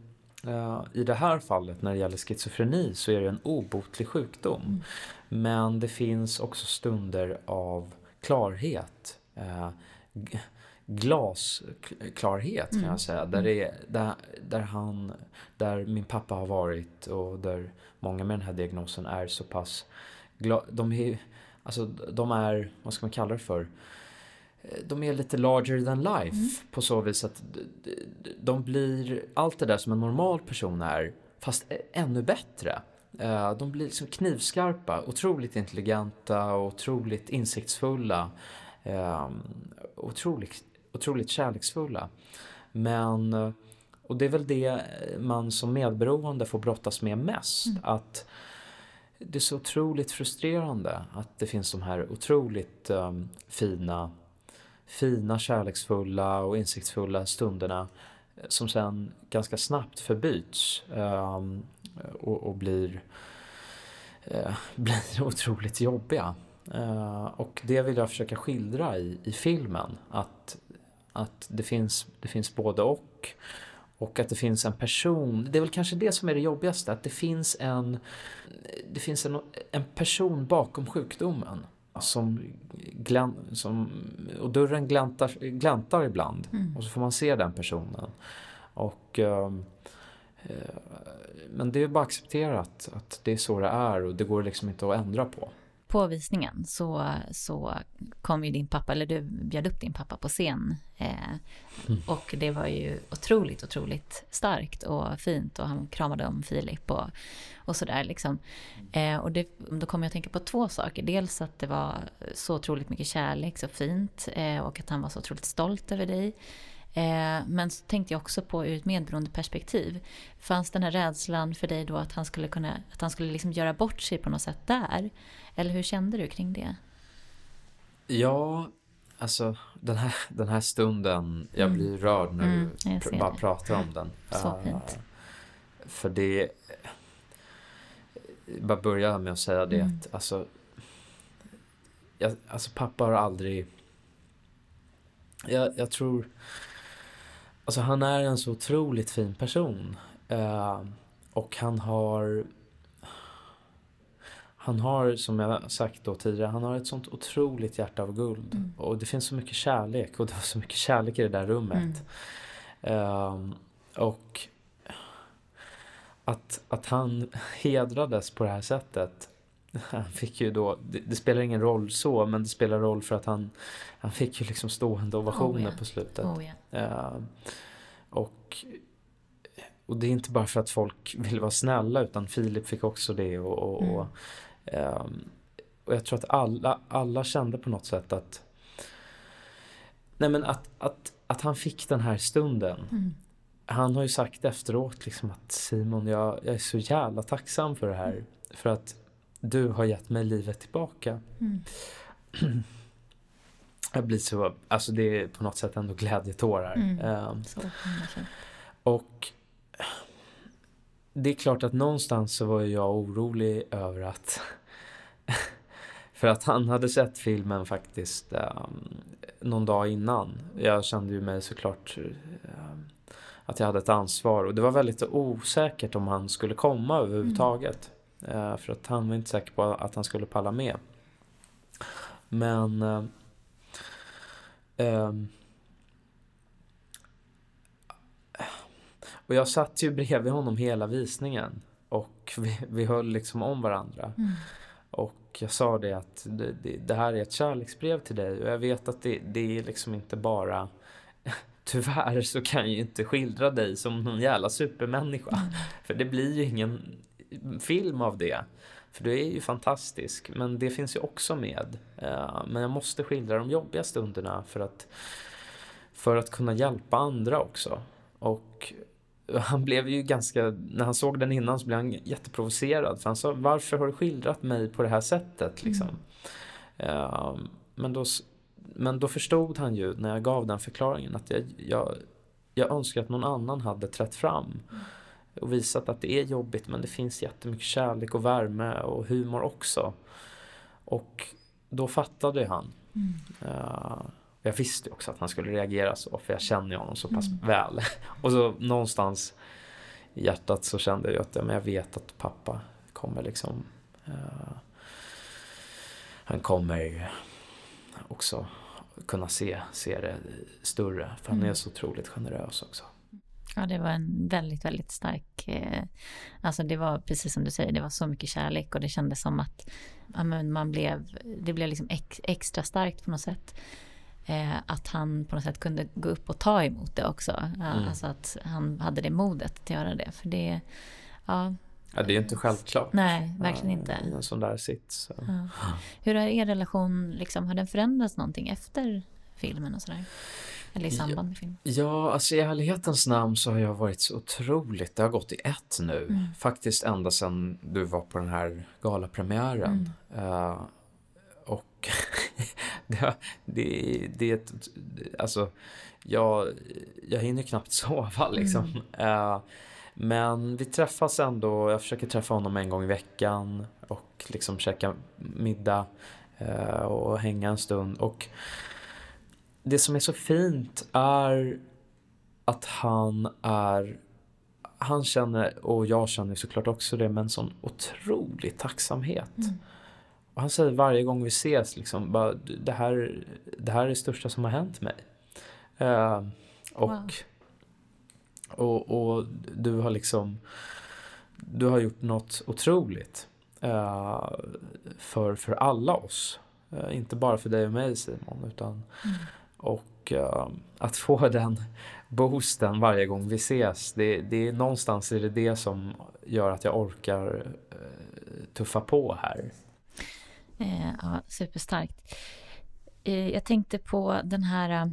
i det här fallet när det gäller schizofreni så är det en obotlig sjukdom. Mm. Men det finns också stunder av klarhet. Glasklarhet kan mm. jag säga. Där, det är, där, där, han, där min pappa har varit och där många med den här diagnosen är så pass de är Alltså de är, vad ska man kalla det för? De är lite larger than life mm. på så vis att de blir allt det där som en normal person är fast ännu bättre. Eh, de blir liksom knivskarpa, otroligt intelligenta och otroligt insiktsfulla. Ehm, otroligt, otroligt kärleksfulla. Men, och det är väl det man som medberoende får brottas med mest. Mm. Att det är så otroligt frustrerande att det finns de här otroligt um, fina, fina, kärleksfulla och insiktsfulla stunderna eh, som sen ganska snabbt förbyts um, och, och, blir, uh, blir otroligt jobbiga. Uh, och det vill jag försöka skildra i, i filmen. Att, att det, finns, det finns både och. Och att det finns en person, det är väl kanske det som är det jobbigaste, att det finns en, det finns en, en person bakom sjukdomen. som, glän, som och dörren gläntar, gläntar ibland Mm. och så får man se den personen. Och ehm, eh, men det är bara accepterat att det är så det är och det går liksom inte att ändra på. På visningen så, så kom ju din pappa, eller du bjöd upp din pappa på scen. Eh, Mm. och det var ju otroligt, otroligt starkt och fint och han kramade om Filip och, och sådär liksom. Eh, och det, då kommer jag att tänka på två saker. Dels att det var så otroligt mycket kärlek, så fint eh, och att han var så otroligt stolt över dig. Eh, men så tänkte jag också på ur ett medberoende perspektiv. Fanns den här rädslan för dig då att han skulle kunna, att han skulle liksom göra bort sig på något sätt där? Eller hur kände du kring det? Ja, alltså den här, den här stunden, jag Mm. blir rörd när Mm, du pr- bara det. pratar om den. Så Eh, fint. För det, bara börja med att säga det Mm. att alltså, jag, alltså pappa har aldrig, jag, jag tror, alltså han är en så otroligt fin person. Eh, och han har han har, som jag sagt då tidigare, han har ett sånt otroligt hjärta av guld. Mm. Och det finns så mycket kärlek och det var så mycket kärlek i det där rummet. Ehm, och att, att han hedrades på det här sättet. Han fick ju då, det, det spelar ingen roll så, men det spelar roll för att han, han fick ju liksom stående ovationer Oh, ja. på slutet. Oh, ja. Ehm, och, och det är inte bara för att folk vill vara snälla utan Filip fick också det och, och, Mm. och, ehm, och jag tror att alla, alla kände på något sätt att Nej men att, att, att han fick den här stunden. Mm. Han har ju sagt efteråt liksom att Simon jag, jag är så jävla tacksam för det här. För att du har gett mig livet tillbaka. Mm. Jag blir så, alltså det är på något sätt ändå glädjetårar. Mm. Ehm, Så och det är klart att någonstans så var jag orolig över att för att han hade sett filmen faktiskt um, någon dag innan. Jag kände ju mig såklart um, att jag hade ett ansvar och det var väldigt osäkert om han skulle komma överhuvudtaget. Uh, för att han var inte säker på att han skulle palla med. Men uh, um, Och jag satt ju bredvid honom hela visningen. Och vi, vi höll liksom om varandra. Mm. Och jag sa det att det, det, det här är ett kärleksbrev till dig. Och jag vet att det, det är liksom inte bara... Tyvärr så kan jag ju inte skildra dig som någon jävla supermänniska. Mm. För det blir ju ingen film av det. För du är ju fantastisk. Men det finns ju också med. Eh, Men jag måste skildra de jobbiga stunderna för att, för att kunna hjälpa andra också. Och han blev ju ganska, när han såg den innan så blev han jätteprovocerad. För han sa, varför har du skildrat mig på det här sättet? Liksom. Eh, men, då, men då förstod han ju när jag gav den förklaringen att jag, jag, jag önskar att någon annan hade trätt fram. Och visat att det är jobbigt men det finns jättemycket kärlek och värme och humor också. Och då fattade han. Mm. Uh, jag visste också att han skulle reagera så för jag känner honom så pass Mm. väl. Och så någonstans i hjärtat så kände jag att ja, men jag vet att pappa kommer liksom eh, Han kommer också kunna se, se det större för han Mm. är så otroligt generös också. Ja, det var en väldigt, väldigt stark... Eh, alltså det var precis som du säger, det var så mycket kärlek och det kändes som att ja, man blev, det blev liksom ex, extra starkt på något sätt. Eh, att han på något sätt kunde gå upp och ta emot det också. Mm. Alltså att han hade det modet att göra det. För det, ja, Ja, det är inte självklart. nej, verkligen inte. I en sån där sits. Så. Ja. Hur har er relation, liksom, har den förändrats någonting efter filmen och sådär? Eller i samband med filmen? Ja, alltså i ärlighetens namn så har jag varit så otroligt, det har gått i ett nu. Mm. Faktiskt ända sedan du var på den här galapremiären. Eh, och det, det, det är ett, alltså, jag, jag hinner knappt sova liksom. Eh, men vi träffas ändå, jag försöker träffa honom en gång i veckan och liksom käka middag eh, och hänga en stund. Och det som är så fint är att han är han känner, och jag känner såklart också det, men sån otrolig tacksamhet. Mm. Och han säger varje gång vi ses liksom, bara, det, här, det här är det största som har hänt mig. Uh, och, wow. och, och du har liksom, du har gjort något otroligt uh, för, för alla oss. Uh, inte bara för dig och mig Simon, utan mm och eh, att få den boosten varje gång vi ses, det, det är någonstans är det det som gör att jag orkar eh, tuffa på här. Eh, ja, superstarkt. Eh, jag tänkte på den här eh,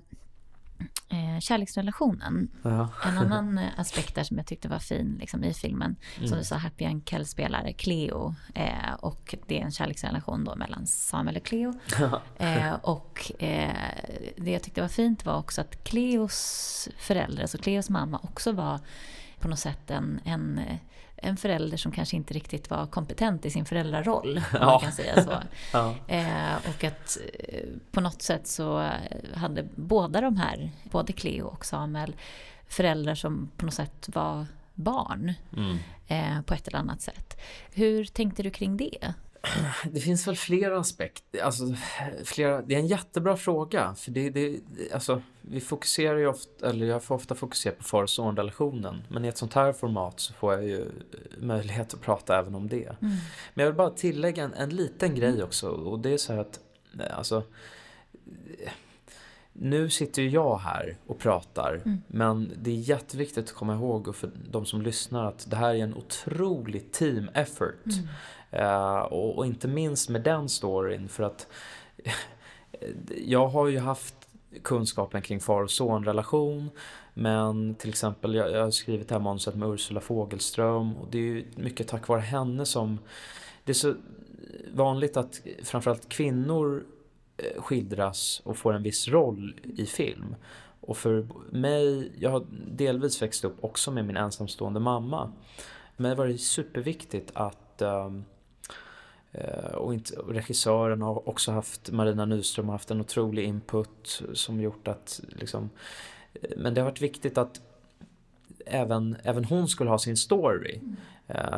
eh, kärleksrelationen. Ja. En annan eh, aspekt där som jag tyckte var fin liksom, i filmen, mm. som du sa, Happy Uncle spelar Cleo eh, och det är en kärleksrelation då mellan Samuel och Cleo. eh, och eh, det jag tyckte var fint var också att Cleos föräldrar, alltså Cleos mamma också var på något sätt en, en en förälder som kanske inte riktigt var kompetent i sin föräldraroll. Ja. man kan säga så. ja. eh, och att eh, på något sätt så hade båda de här, både Cleo och Samuel, föräldrar som på något sätt var barn. Mm. Eh, på ett eller annat sätt. Hur tänkte du kring det? Det finns väl flera aspekter. Alltså, flera, det är en jättebra fråga. För det, det, alltså, vi fokuserar ju ofta, eller jag får ofta fokusera på far och son-relationen. Men i ett sånt här format så får jag ju möjlighet att prata även om det. Mm. Men jag vill bara tillägga en, en liten grej också. Och det är så här att, alltså, nu sitter ju jag här och pratar, mm. men det är jätteviktigt att komma ihåg och för de som lyssnar att det här är en otrolig team effort. Mm. Uh, och, och, inte minst med den storyn för att jag har ju haft kunskapen kring far och son-relation men till exempel jag, jag har skrivit det här manuset med Ursula Fogelström och det är ju mycket tack vare henne som det är så vanligt att framförallt kvinnor eh, skildras och får en viss roll i film. Och för mig, jag har delvis växt upp också med min ensamstående mamma. Men det var det superviktigt att um, Eh, och, inte, och regissören har också haft, Marina Nyström har haft en otrolig input som gjort att liksom, eh, men det har varit viktigt att även, även hon skulle ha sin story. Mm.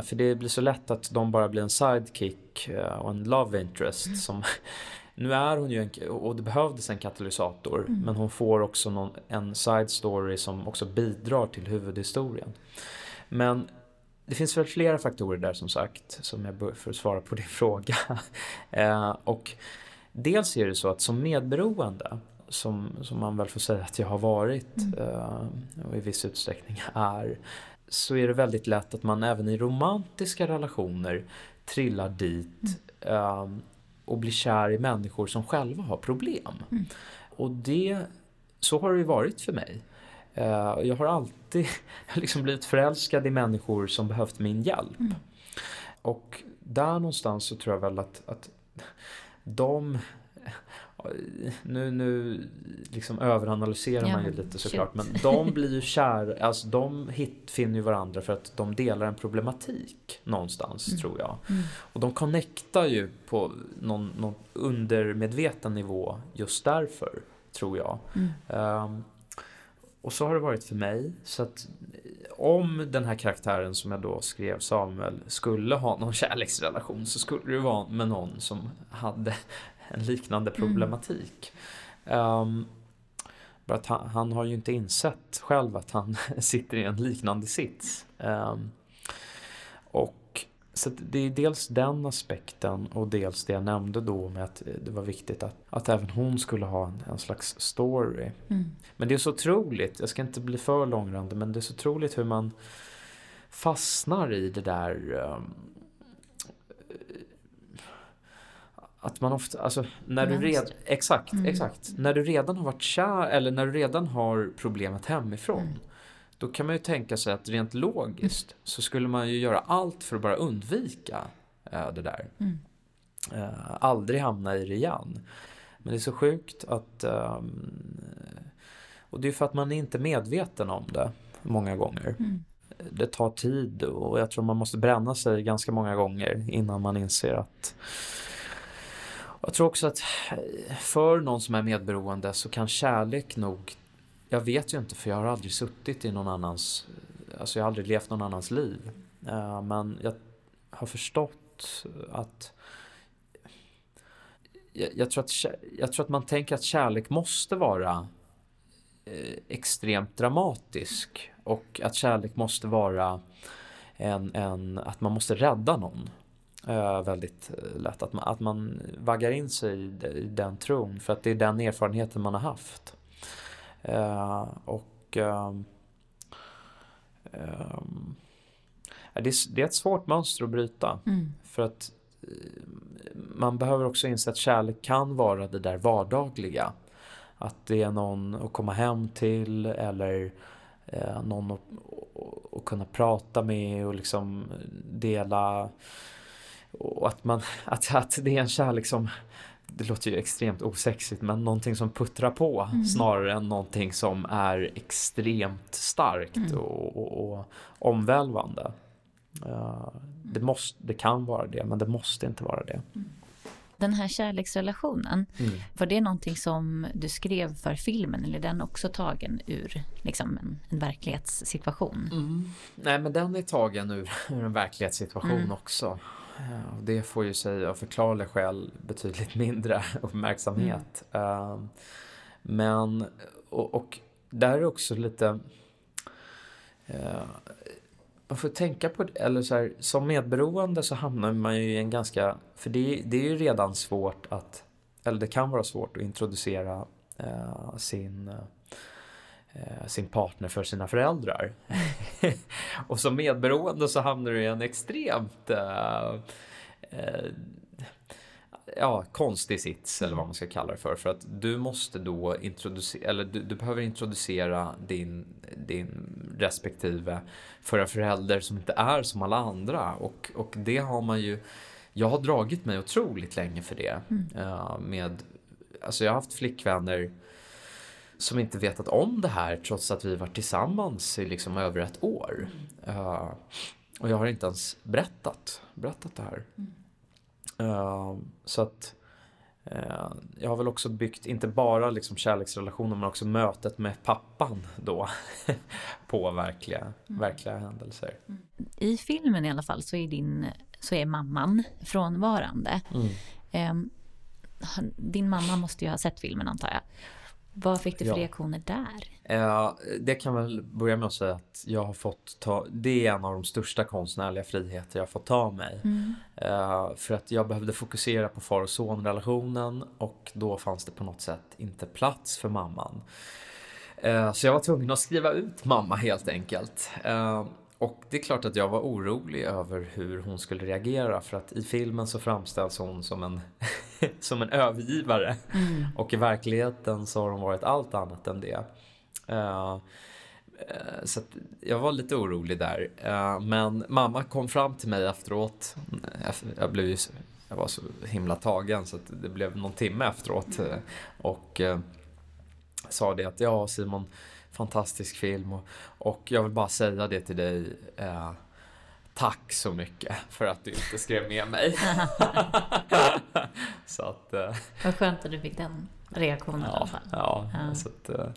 För det blir så lätt att de bara blir en sidekick och en love interest mm. som nu är hon ju en, och det behövdes en katalysator mm. men hon får också någon, en side story som också bidrar till huvudhistorien. Men det finns väl flera faktorer där som sagt, som jag för att svara på din fråga. eh, och dels är det så att som medberoende, som, som man väl får säga att jag har varit mm. eh, och i viss utsträckning är, så är det väldigt lätt att man även i romantiska relationer trillar dit mm. eh, och blir kär i människor som själva har problem. Mm. Och det, så har det varit för mig. Eh, jag har alltid liksom blivit förälskad i människor som behövt min hjälp. Mm. Och där någonstans så tror jag väl att, att de nu, nu liksom överanalyserar ja, man ju lite såklart men de blir ju kära, alltså de hit, finner ju varandra för att de delar en problematik någonstans mm. tror jag. Mm. Och de connectar ju på någon, någon undermedveten nivå just därför tror jag. Um, och så har det varit för mig. Så att om den här karaktären som jag då skrev, Samuel, skulle ha någon kärleksrelation så skulle det vara med någon som hade en liknande mm. problematik. Mm. Um, bara att han, han, har ju inte insett själv att han sitter i en liknande sits. Um, och så det är dels den aspekten och dels det jag nämnde då med att det var viktigt att, att även hon skulle ha en, en slags story. Mm. Men det är så otroligt, jag ska inte bli för långrandig, men det är så otroligt hur man fastnar i det där um, att man ofta, alltså när du redan, exakt, mm. exakt. När du redan har varit kär eller när du redan har problemet hemifrån. Mm. Då kan man ju tänka sig att rent logiskt så skulle man ju göra allt för att bara undvika äh, det där. Mm. Äh, aldrig hamna i det igen. Men det är så sjukt att... Ähm, och det är för att man är inte medveten om det många gånger. Mm. Det tar tid och jag tror man måste bränna sig ganska många gånger innan man inser att jag tror också att för någon som är medberoende så kan kärlek nog jag vet ju inte för jag har aldrig suttit i någon annans, alltså jag har aldrig levt någon annans liv. Eh, men jag har förstått att jag, jag, tror att, jag tror att man tänker att kärlek måste vara eh, extremt dramatisk och att kärlek måste vara en, en att man måste rädda någon. Uh, väldigt uh, lätt. Att man, att man vaggar in sig i, i, den tron för att det är den erfarenheten man har haft. Uh, och um, um, det, är, det är ett svårt mönster att bryta. Mm. För att man behöver också inse att kärlek kan vara det där vardagliga. Att det är någon att komma hem till eller eh, någon att, att, kunna prata med och liksom dela. Och att, man, att, att det är en kärlek som det låter ju extremt osexigt men någonting som puttrar på mm. snarare än någonting som är extremt starkt mm. och, och, och omvälvande. Uh, det, måste, det kan vara det, men det måste inte vara det. Den här kärleksrelationen, mm. var det någonting som du skrev för filmen eller är den också tagen ur liksom, en, en verklighetssituation? Mm. Nej, men den är tagen ur, ur en verklighetssituation mm. också. Eh, och det får ju sig av förklarliga skäl betydligt mindre uppmärksamhet. Uh, men, och, och där är också lite uh, man får tänka på det, eller så här, som medberoende så hamnar man ju i en ganska, för det, det är ju redan svårt att, eller det kan vara svårt att introducera eh, sin sin partner för sina föräldrar. och som medberoende så hamnar du i en extremt eh, eh ja, konstig sits eller vad man ska kalla det för. För att du måste då introducera, eller du, du, behöver introducera din, din respektive för en förälder som inte är som alla andra. Och, och det har man ju, jag har dragit mig otroligt länge för det. Mm. Uh, med, alltså jag har haft flickvänner som inte vetat om det här trots att vi varit tillsammans i liksom över ett år. Uh, och jag har inte ens berättat, berättat det här. Uh, så att uh, jag har väl också byggt, inte bara liksom kärleksrelationer men också mötet med pappan då på verkliga, mm. verkliga händelser. Mm. I filmen i alla fall så är, din, så är mamman frånvarande. Mm. Um, din mamma måste ju ha sett filmen antar jag. Vad fick du för ja. reaktioner där? Eh, det kan väl börja med att säga att jag har fått ta, det är en av de största konstnärliga friheter jag fått ta mig. Mm. Eh, för att jag behövde fokusera på far och son-relationen och då fanns det på något sätt inte plats för mamman. Eh, så jag var tvungen att skriva ut mamma helt enkelt. Eh, och det är klart att jag var orolig över hur hon skulle reagera för att i filmen så framställs hon som en, som en övergivare. Mm. Och i verkligheten så har hon varit allt annat än det. Uh, så jag var lite orolig där. Uh, men mamma kom fram till mig efteråt. Jag, blev ju, jag var så himla tagen så det blev någon timme efteråt. Mm. Och sa det att ja Simon fantastisk film och, och jag vill bara säga det till dig. Eh, tack så mycket för att du inte skrev med mig. så att, eh, Vad skönt att du fick den reaktionen ja, i alla fall. Ja, ja. Så att, eh,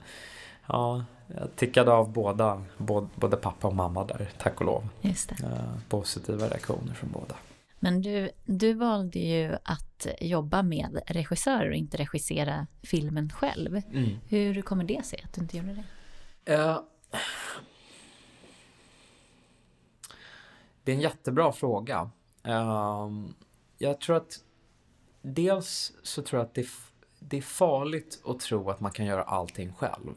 ja, jag tickade av båda, både, både pappa och mamma där, tack och lov. Just det. Eh, positiva reaktioner från båda. Men du, du valde ju att jobba med regissörer och inte regissera filmen själv. Mm. Hur kommer det sig att du inte gjorde det? Uh, det är en jättebra fråga. Uh, jag tror att dels så tror jag att det, det är farligt att tro att man kan göra allting själv.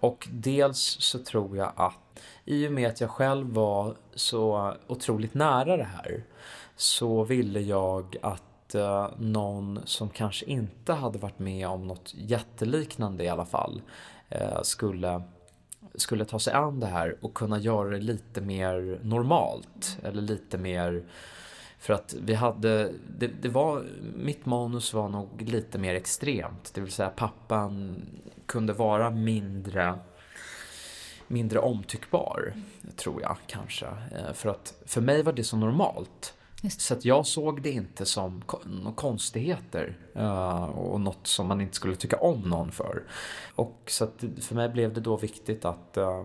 Och dels så tror jag att i och med att jag själv var så otroligt nära det här så ville jag att uh, någon som kanske inte hade varit med om något jätteliknande i alla fall eh, skulle skulle ta sig an det här och kunna göra det lite mer normalt eller lite mer för att vi hade, det, det, var, mitt manus var nog lite mer extremt. Det vill säga pappan kunde vara mindre, mindre omtyckbar, tror jag kanske. Eh, för att för mig var det så normalt. Så att jag såg det inte som några konstigheter uh, och något som man inte skulle tycka om någon för. Och så att för mig blev det då viktigt att, uh,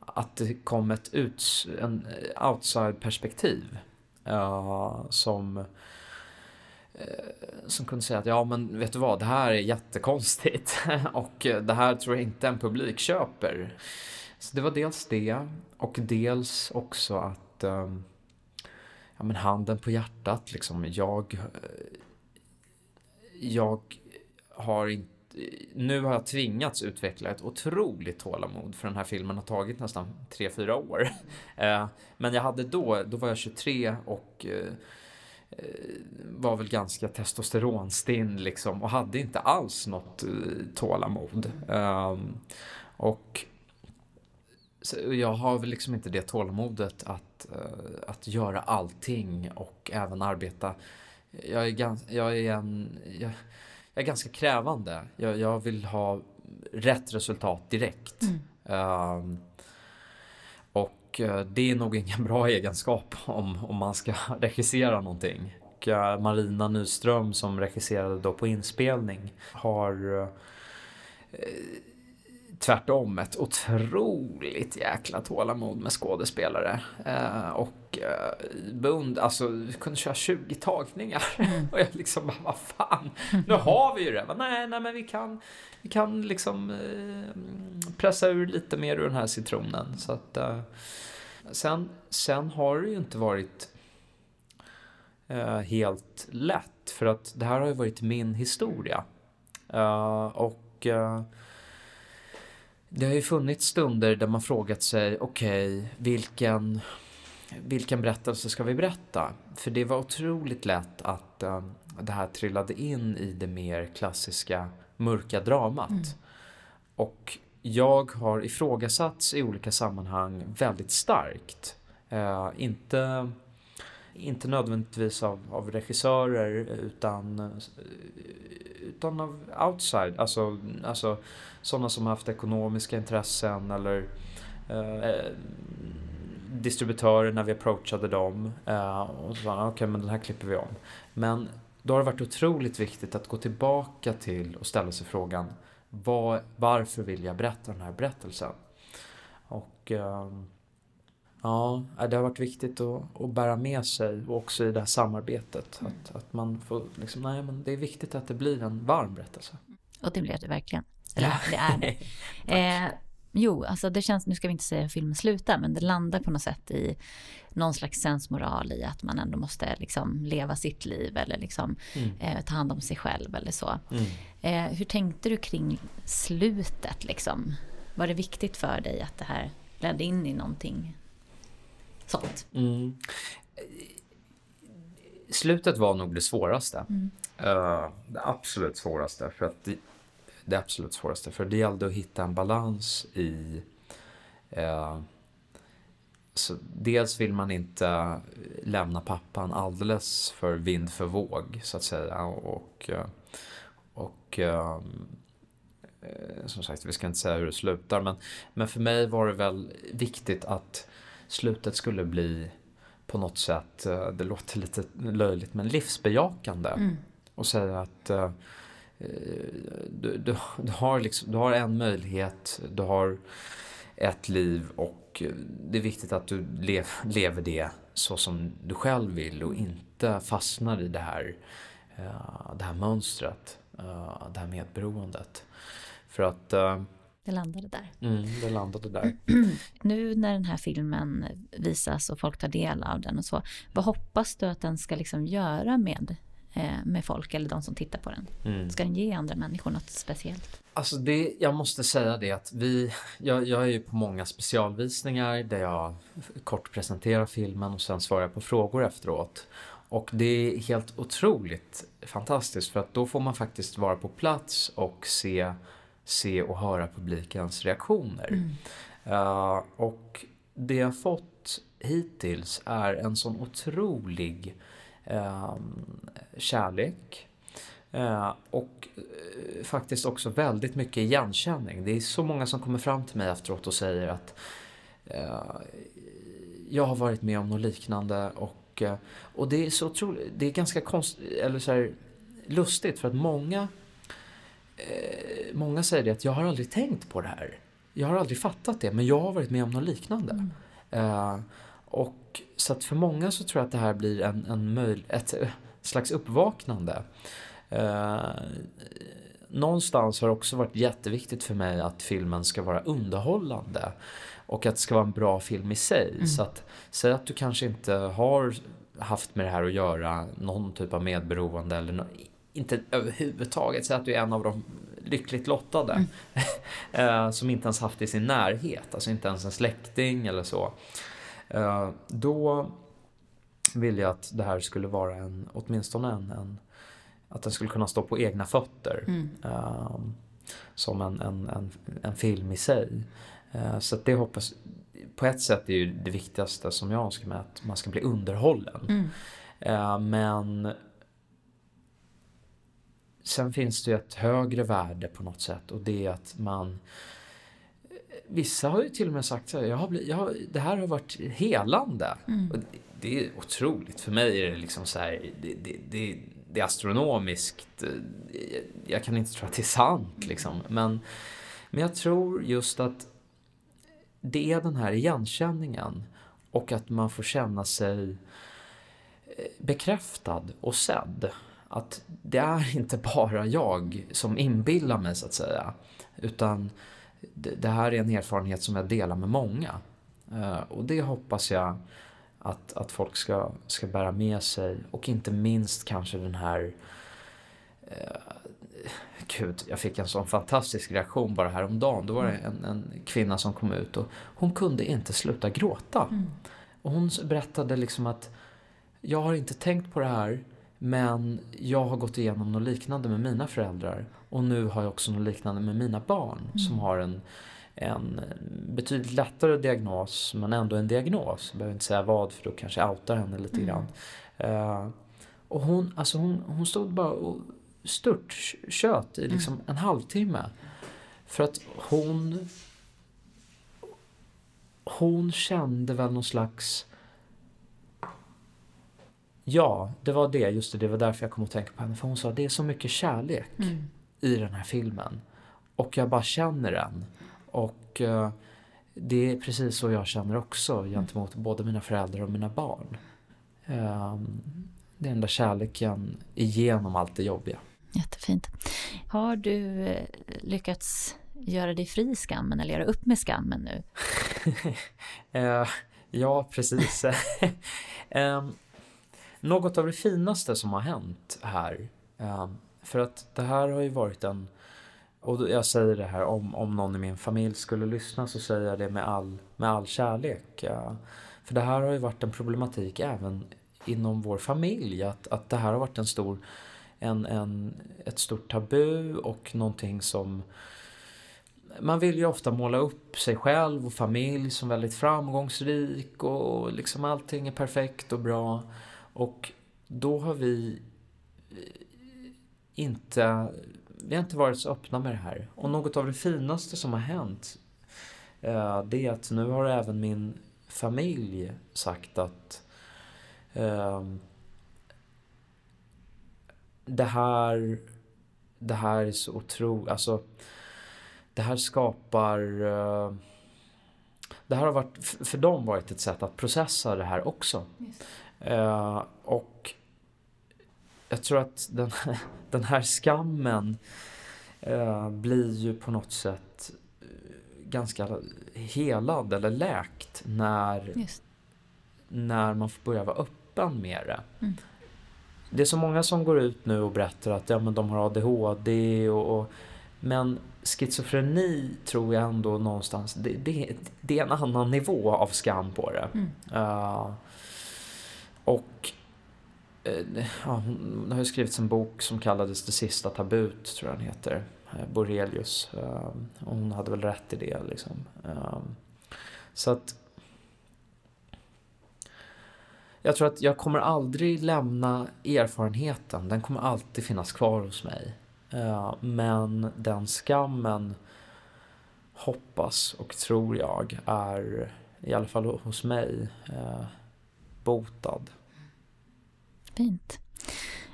att det kom ett ut, en outside perspektiv uh, eh, som som kunde säga att ja men vet du vad, det här är jättekonstigt och det här tror jag inte en publik köper. Så det var dels det och dels också att um, ja, men handen på hjärtat liksom. Jag, eh, jag har inte nu har jag tvingats utveckla ett otroligt tålamod för den här filmen har tagit nästan 3-4 år. Eh, men jag hade då, då var jag 23 och eh, var väl ganska testosteronstinn liksom och hade inte alls något tålamod. Ehm, och jag har väl liksom inte det tålamodet att, att göra allting och även arbeta. Jag är, ganska, jag är en... Jag, jag är ganska krävande. Jag, jag vill ha rätt resultat direkt. Mm. Um, och uh, det är nog ingen bra egenskap om, om man ska regissera någonting. Och, uh, Marina Nyström som regisserade då på inspelning har tvärtom ett otroligt jäkla tålamod med skådespelare. Eh, och eh, beund, alltså kunde köra 20 tagningar. Mm. och jag liksom bara, vad fan, nu har vi ju det. Men, nej, nej men vi kan, vi kan liksom eh, pressa ur lite mer ur den här citronen. Så att, eh, sen, sen har det ju inte varit eh, helt lätt. För att det här har ju varit min historia. Eh, och det har ju funnits stunder där man frågat sig, okej, okay, vilken, vilken berättelse ska vi berätta? För det var otroligt lätt att uh, det här trillade in i det mer klassiska mörka dramat. Mm. Och jag har ifrågasatts i olika sammanhang väldigt starkt. Uh, inte, inte nödvändigtvis av, av regissörer utan, eh, utan av outside, alltså, alltså sådana som haft ekonomiska intressen eller eh, distributörer när vi approachade dem. Eh, och så okej okay, men den här klipper vi om. Men då har det varit otroligt viktigt att gå tillbaka till och ställa sig frågan var, varför vill jag berätta den här berättelsen? Och eh, ja, det har varit viktigt att, att bära med sig också i det här samarbetet. Mm. Att, att man får liksom, nej men det är viktigt att det blir en varm berättelse. Och det blev det verkligen. Eller det är det. eh, jo, alltså det känns, nu ska vi inte säga hur filmen slutar, men det landar på något sätt i någon slags sensmoral i att man ändå måste liksom leva sitt liv eller liksom mm. eh, ta hand om sig själv eller så. Mm. Eh, hur tänkte du kring slutet liksom? Var det viktigt för dig att det här ledde in i någonting sånt? Mm. Slutet var nog det svåraste. Mm. Uh, det absolut svåraste. För att det, det absolut svåraste. För det gällde att hitta en balans i... Eh, så dels vill man inte lämna pappan alldeles för vind för våg, så att säga. Och, och eh, som sagt, vi ska inte säga hur det slutar. Men, men för mig var det väl viktigt att slutet skulle bli på något sätt, eh, det låter lite löjligt, men livsbejakande. Mm. Och säga att eh, du, du, du, har liksom, du har en möjlighet, du har ett liv och det är viktigt att du lev, lever det så som du själv vill och inte fastnar i det här, uh, det här mönstret, det här medberoendet. För att det landade där. Mm, det landade där. nu när den här filmen visas och folk tar del av den och så, vad hoppas du att den ska liksom göra med Eh, med folk eller de som tittar på den? Mm. Ska den ge andra människor något speciellt? Alltså det, jag måste säga det att vi, jag, jag är ju på många specialvisningar där jag kort presenterar filmen och sen svarar på frågor efteråt. Och det är helt otroligt fantastiskt för att då får man faktiskt vara på plats och se, se och höra publikens reaktioner. Mm. Uh, och det jag fått hittills är en sån otrolig eh, kärlek. Eh, och eh, faktiskt också väldigt mycket igenkänning. Det är så många som kommer fram till mig efteråt och säger att jag har varit med om något liknande och, och det är så otroligt, det är ganska konstigt, eller så här, lustigt för att många eh, Många säger det att jag har aldrig tänkt på det här. Jag har aldrig fattat det men jag har varit med om något liknande. Mm. Och så att för många så tror jag att det här blir en, en möj, ett, slags uppvaknande. Eh, någonstans har det också varit jätteviktigt för mig att filmen ska vara underhållande och att det ska vara en bra film i sig. Mm. Så att, säg att du kanske inte har haft med det här att göra någon typ av medberoende eller no inte överhuvudtaget. Säg att du är en av de lyckligt lottade mm. Eh, som inte ens haft i sin närhet, alltså inte ens en släkting eller så. Eh, då vill jag att det här skulle vara en, åtminstone en, en att den skulle kunna stå på egna fötter. Mm. Um, som en, en, en, en, film i sig. Uh, så det hoppas, på ett sätt är ju det viktigaste som jag önskar mig att man ska bli underhållen. Mm. Men sen finns det ju ett högre värde på något sätt och det är att man Vissa har ju till och med sagt så här, jag har blivit, jag har, det här har varit helande. Mm. Och det är otroligt. För mig är det liksom så här, det, det, det, det är astronomiskt. Jag kan inte tro att det är sant liksom. Men, men jag tror just att det är den här igenkänningen och att man får känna sig eh, bekräftad och sedd. Att det är inte bara jag som inbillar mig så att säga. Utan det här är en erfarenhet som jag delar med många. Eh, och det hoppas jag att, att folk ska, ska bära med sig och inte minst kanske den här eh, Gud, jag fick en sån fantastisk reaktion bara häromdagen. Då var det en, en kvinna som kom ut och hon kunde inte sluta gråta. Mm. Och hon berättade liksom att jag har inte tänkt på det här men jag har gått igenom något liknande med mina föräldrar och nu har jag också något liknande med mina barn mm. som har en en betydligt lättare diagnos men ändå en diagnos. Jag behöver inte säga vad för då kanske jag outar henne lite mm. grann. Uh, och hon, alltså hon, hon stod bara och stört kött i liksom mm. en halvtimme. För att hon hon kände väl någon slags Ja, det var det. Just det, det var därför jag kom att tänka på henne. För hon sa det är så mycket kärlek mm. i den här filmen. Och jag bara känner den. Och eh, det är precis så jag känner också gentemot både mina föräldrar och mina barn. Eh, det är enda kärleken igenom allt det jobbiga. Jättefint. Har du eh, lyckats göra dig fri i skammen eller göra upp med skammen nu? eh, ja, precis. eh, något av det finaste som har hänt här. Ehm, för att det här har ju varit en och jag säger det här, om, om någon i min familj skulle lyssna så säger jag det med all, med all kärlek. Eh, för det här har ju varit en problematik även inom vår familj. Att, att det här har varit en stor, en, en, ett stort tabu och någonting som man vill ju ofta måla upp sig själv och familj som väldigt framgångsrik och liksom allting är perfekt och bra. Och då har vi eh, inte vi har inte varit så öppna med det här. Och något av det finaste som har hänt eh, det är att nu har även min familj sagt att eh, det här det här är så otroligt, alltså det här skapar eh, det här har varit, för dem varit ett sätt att processa det här också. Eh, och jag tror att den, den här skammen eh, blir ju på något sätt eh, ganska helad eller läkt när, när man får börja vara öppen med det. Mm. Det är så många som går ut nu och berättar att ja, men de har ADHD och, och men schizofreni tror jag ändå någonstans, det, det, det, är en annan nivå av skam på det. Mm. Uh, och eh, ja, hon har ju skrivit en bok som kallades Det sista tabut, tror jag den heter. Eh, Borelius. Ehm, och hon hade väl rätt i det liksom. Ehm, så att jag tror att jag kommer aldrig lämna erfarenheten. Den kommer alltid finnas kvar hos mig. Ehm, men den skammen hoppas och tror jag är, i alla fall hos mig, botad. Fint.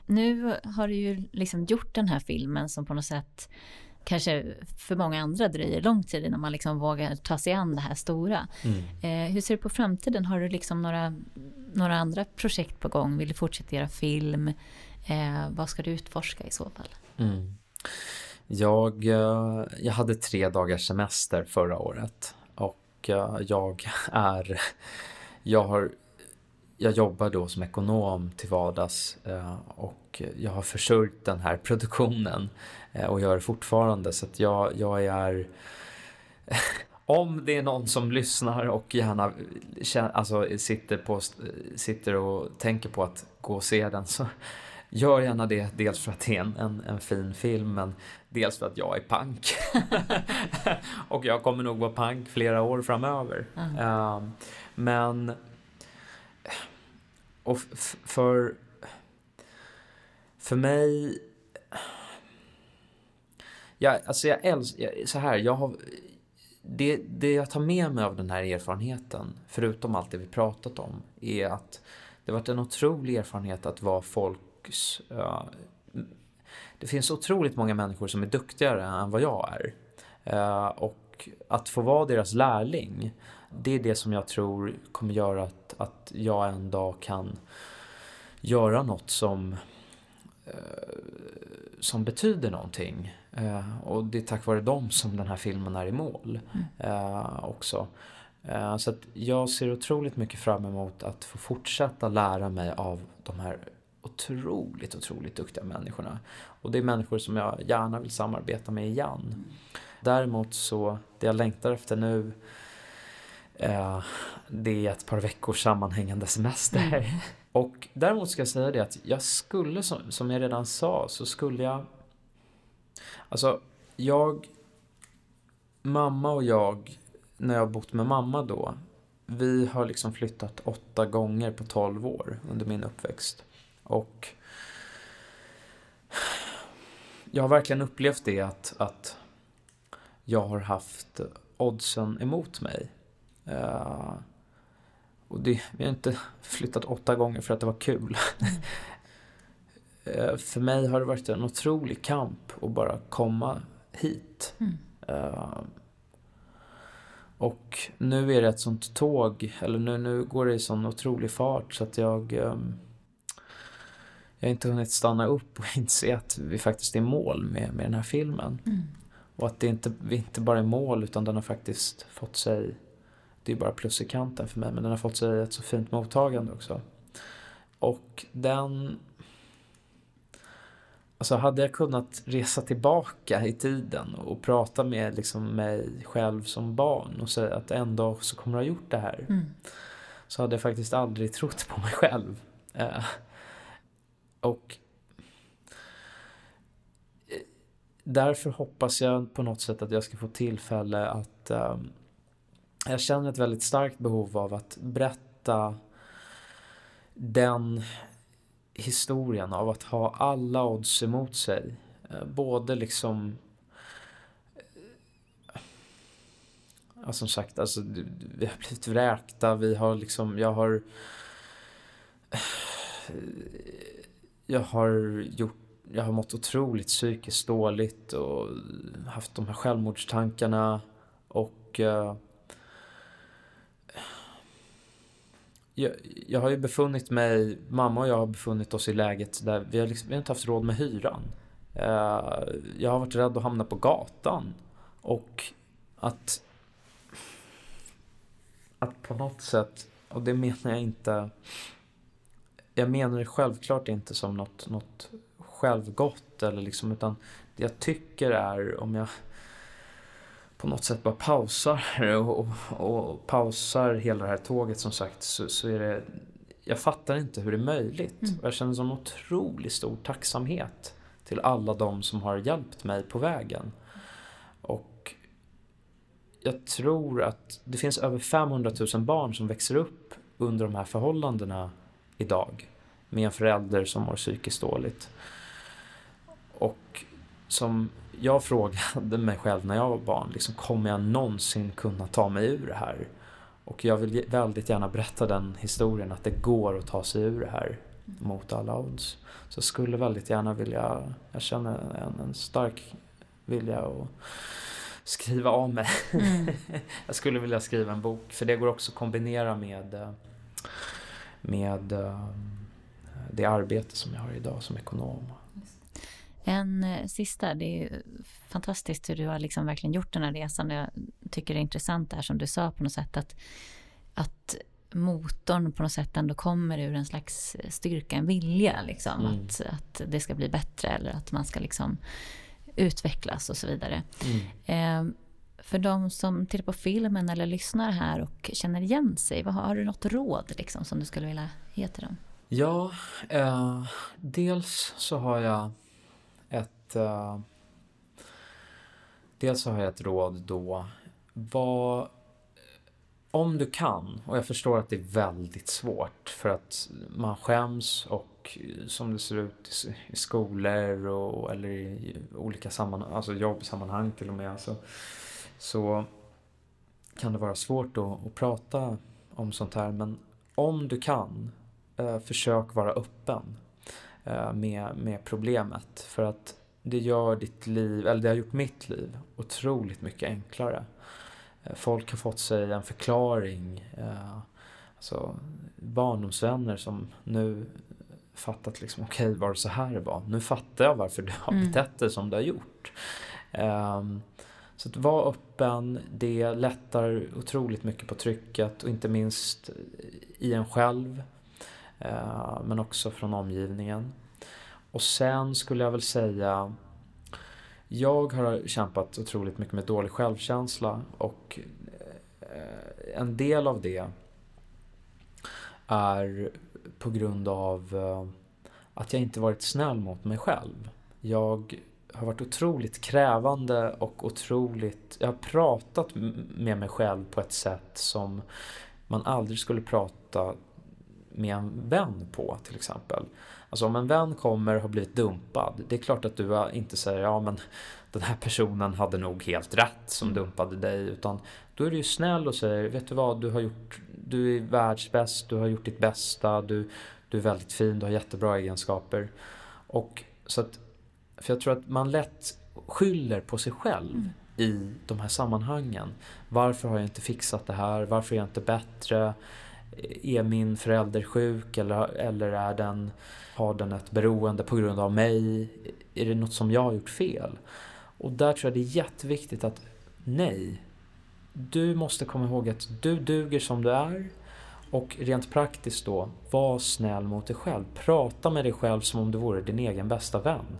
Nu har du ju liksom gjort den här filmen som på något sätt kanske för många andra dröjer lång tid innan man liksom vågar ta sig an det här stora. Mm. Eh, hur ser du på framtiden? Har du liksom några, några andra projekt på gång? Vill du fortsätta göra film? Eh, vad ska du utforska i så fall? Mm. Jag, eh, jag hade tre dagars semester förra året och eh, jag är, jag har jag jobbar då som ekonom till vardags eh, och jag har försörjt den här produktionen och gör det fortfarande så att jag, jag är om det är någon som lyssnar och gärna alltså, sitter, på, sitter och tänker på att gå och se den så gör gärna det. Dels för att det är en, en, en fin film men dels för att jag är pank. och jag kommer nog vara pank flera år framöver. Mm. Uh, men och för för mig jag, alltså jag älskar, så här, jag har det, det jag tar med mig av den här erfarenheten, förutom allt det vi pratat om, är att det har varit en otrolig erfarenhet att vara folks... Uh, det finns otroligt många människor som är duktigare än vad jag är. Uh, och att få vara deras lärling, det är det som jag tror kommer göra att, att jag en dag kan göra något som, uh, som betyder någonting. Uh, och det är tack vare dem som den här filmen är i mål uh, också. Uh, så att jag ser otroligt mycket fram emot att få fortsätta lära mig av de här otroligt, otroligt duktiga människorna. Och det är människor som jag gärna vill samarbeta med igen. Däremot så, det jag längtar efter nu det är ett par veckors sammanhängande semester. Mm. Och däremot ska jag säga det att jag skulle, som, som jag redan sa, så skulle jag Alltså, jag... Mamma och jag, när jag har bott med mamma då, vi har liksom flyttat åtta gånger på tolv år under min uppväxt. Och jag har verkligen upplevt det att, att jag har haft oddsen emot mig. Uh, och det, vi har inte flyttat åtta gånger för att det var kul. Mm. Eh, för mig har det varit en otrolig kamp att bara komma hit. Mm. Uh, och nu är det ett sånt tåg, eller nu, nu går det i sån otrolig fart så att jag um, jag har inte hunnit stanna upp och inse att vi faktiskt är mål med, med den här filmen. Mm. Och att det inte, vi inte bara är mål utan den har faktiskt fått sig, det är bara plus i kanten för mig, men den har fått sig ett så fint mottagande också. Och den Alltså hade jag kunnat resa tillbaka i tiden och prata med liksom mig själv som barn och säga att en dag så kommer jag ha gjort det här. Mm. Så hade jag faktiskt aldrig trott på mig själv. Eh, och därför hoppas jag på något sätt att jag ska få tillfälle att eh, jag känner ett väldigt starkt behov av att berätta den historien av att ha alla odds emot sig. Eh, både liksom... Eh, ja, som sagt, alltså, vi har blivit vräkta, vi har liksom, jag har... Eh, jag har gjort jag har mått otroligt psykiskt dåligt och haft de här självmordstankarna och uh, jag, jag har ju befunnit mig, mamma och jag har befunnit oss i läget där vi har, liksom, vi har inte haft råd med hyran. Uh, jag har varit rädd att hamna på gatan. Och att, att på något sätt, och det menar jag inte, jag menar det självklart inte som något, något självgott eller liksom, utan det jag tycker är om jag på något sätt bara pausar och, och, och pausar hela det här tåget som sagt så, så är det jag fattar inte hur det är möjligt. Mm. Jag känner sån otroligt stor tacksamhet till alla de som har hjälpt mig på vägen. Och jag tror att det finns över 500 000 barn som växer upp under de här förhållandena idag. Med en förälder som mår psykiskt dåligt. Och som jag frågade mig själv när jag var barn, liksom, kommer jag någonsin kunna ta mig ur det här? Och jag vill väldigt gärna berätta den historien, att det går att ta sig ur det här mot alla odds. Så jag skulle väldigt gärna vilja, jag känner en, en stark vilja att skriva av mig. Mm. jag skulle vilja skriva en bok för det går också att kombinera med, med eh, det arbete som jag har idag som ekonom. En eh, sista, det är fantastiskt hur du har liksom verkligen gjort den här resan. Jag tycker det är intressant där som du sa på något sätt att, att motorn på något sätt ändå kommer ur en slags styrka, en vilja liksom. Mm. Att, att det ska bli bättre eller att man ska liksom utvecklas och så vidare. Mm. Eh, för de som tittar på filmen eller lyssnar här och känner igen sig, vad, har du något råd liksom, som du skulle vilja ge till dem? Ja, eh, dels så har jag att uh, Dels så har jag ett råd då. Vad om du kan, och jag förstår att det är väldigt svårt för att man skäms och eh, som det ser ut i skolor och, eller i olika sammanhang, alltså jobbsammanhang till och med, alltså, så kan det vara svårt då att prata om sånt här. Men om du kan, eh, försök vara öppen med, med problemet. För att det gör ditt liv, eller det har gjort mitt liv otroligt mycket enklare. Eh, folk har fått sig en förklaring. Eh, alltså barndomsvänner som nu fattat liksom, okej okay, var det så här det var? Nu fattar jag varför du har mm. betett dig som du har gjort. Um, så att vara öppen, det lättar otroligt mycket på trycket och inte minst i en själv. Uh, men också från omgivningen. Och sen skulle jag väl säga jag har kämpat otroligt mycket med dålig självkänsla och eh, en del av det är på grund av eh, att jag inte varit snäll mot mig själv. Jag har varit otroligt krävande och otroligt... Jag har pratat med mig själv på ett sätt som man aldrig skulle prata med en vän på till exempel. Alltså om en vän kommer och har blivit dumpad, det är klart att du inte säger ja men den här personen hade nog helt rätt som mm. dumpade dig. Utan då är du ju snäll och säger, vet du vad, du har gjort, du är världsbäst, du har gjort ditt bästa, du, du är väldigt fin, du har jättebra egenskaper. Och så att, för jag tror att man lätt skyller på sig själv mm. i de här sammanhangen. Varför har jag inte fixat det här? Varför är jag inte bättre? Är min förälder sjuk eller, eller är den, har den ett beroende på grund av mig? Är det något som jag har gjort fel? Och där tror jag det är jätteviktigt att nej, du måste komma ihåg att du duger som du är. Och rent praktiskt då, var snäll mot dig själv. Prata med dig själv som om du vore din egen bästa vän.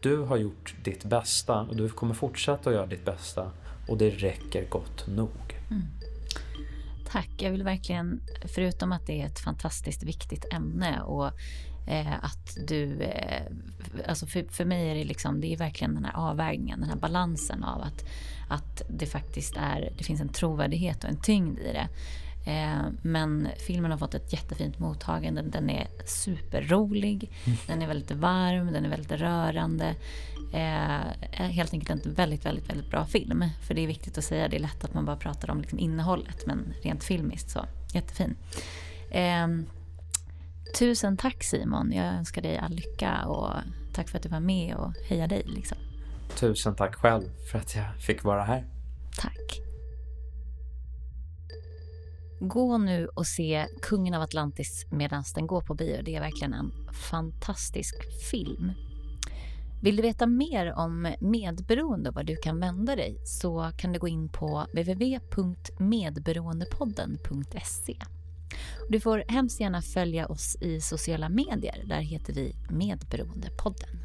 Du har gjort ditt bästa och du kommer fortsätta att göra ditt bästa. Och det räcker gott nog. Mm. Tack. Jag vill verkligen, förutom att det är ett fantastiskt viktigt ämne och Eh, att du, eh, alltså för, för mig är det liksom, det är verkligen den här avvägningen, den här balansen av att, att det faktiskt är, det finns en trovärdighet och en tyngd i det. Eh, men filmen har fått ett jättefint mottagande. Den är superrolig, mm. den är väldigt varm, den är väldigt rörande. Eh, helt enkelt en väldigt, väldigt, väldigt bra film. För det är viktigt att säga, det är lätt att man bara pratar om liksom innehållet, men rent filmiskt så jättefin. Eh, Tusen tack Simon. Jag önskar dig all lycka och tack för att du var med och heja dig. Liksom. Tusen tack själv för att jag fick vara här. Tack. Gå nu och se Kungen av Atlantis medan den går på bio. Det är verkligen en fantastisk film. Vill du veta mer om medberoende och var du kan vända dig så kan du gå in på www.medberoendepodden.se. Du får hemskt gärna följa oss i sociala medier. Där heter vi Medberoendepodden.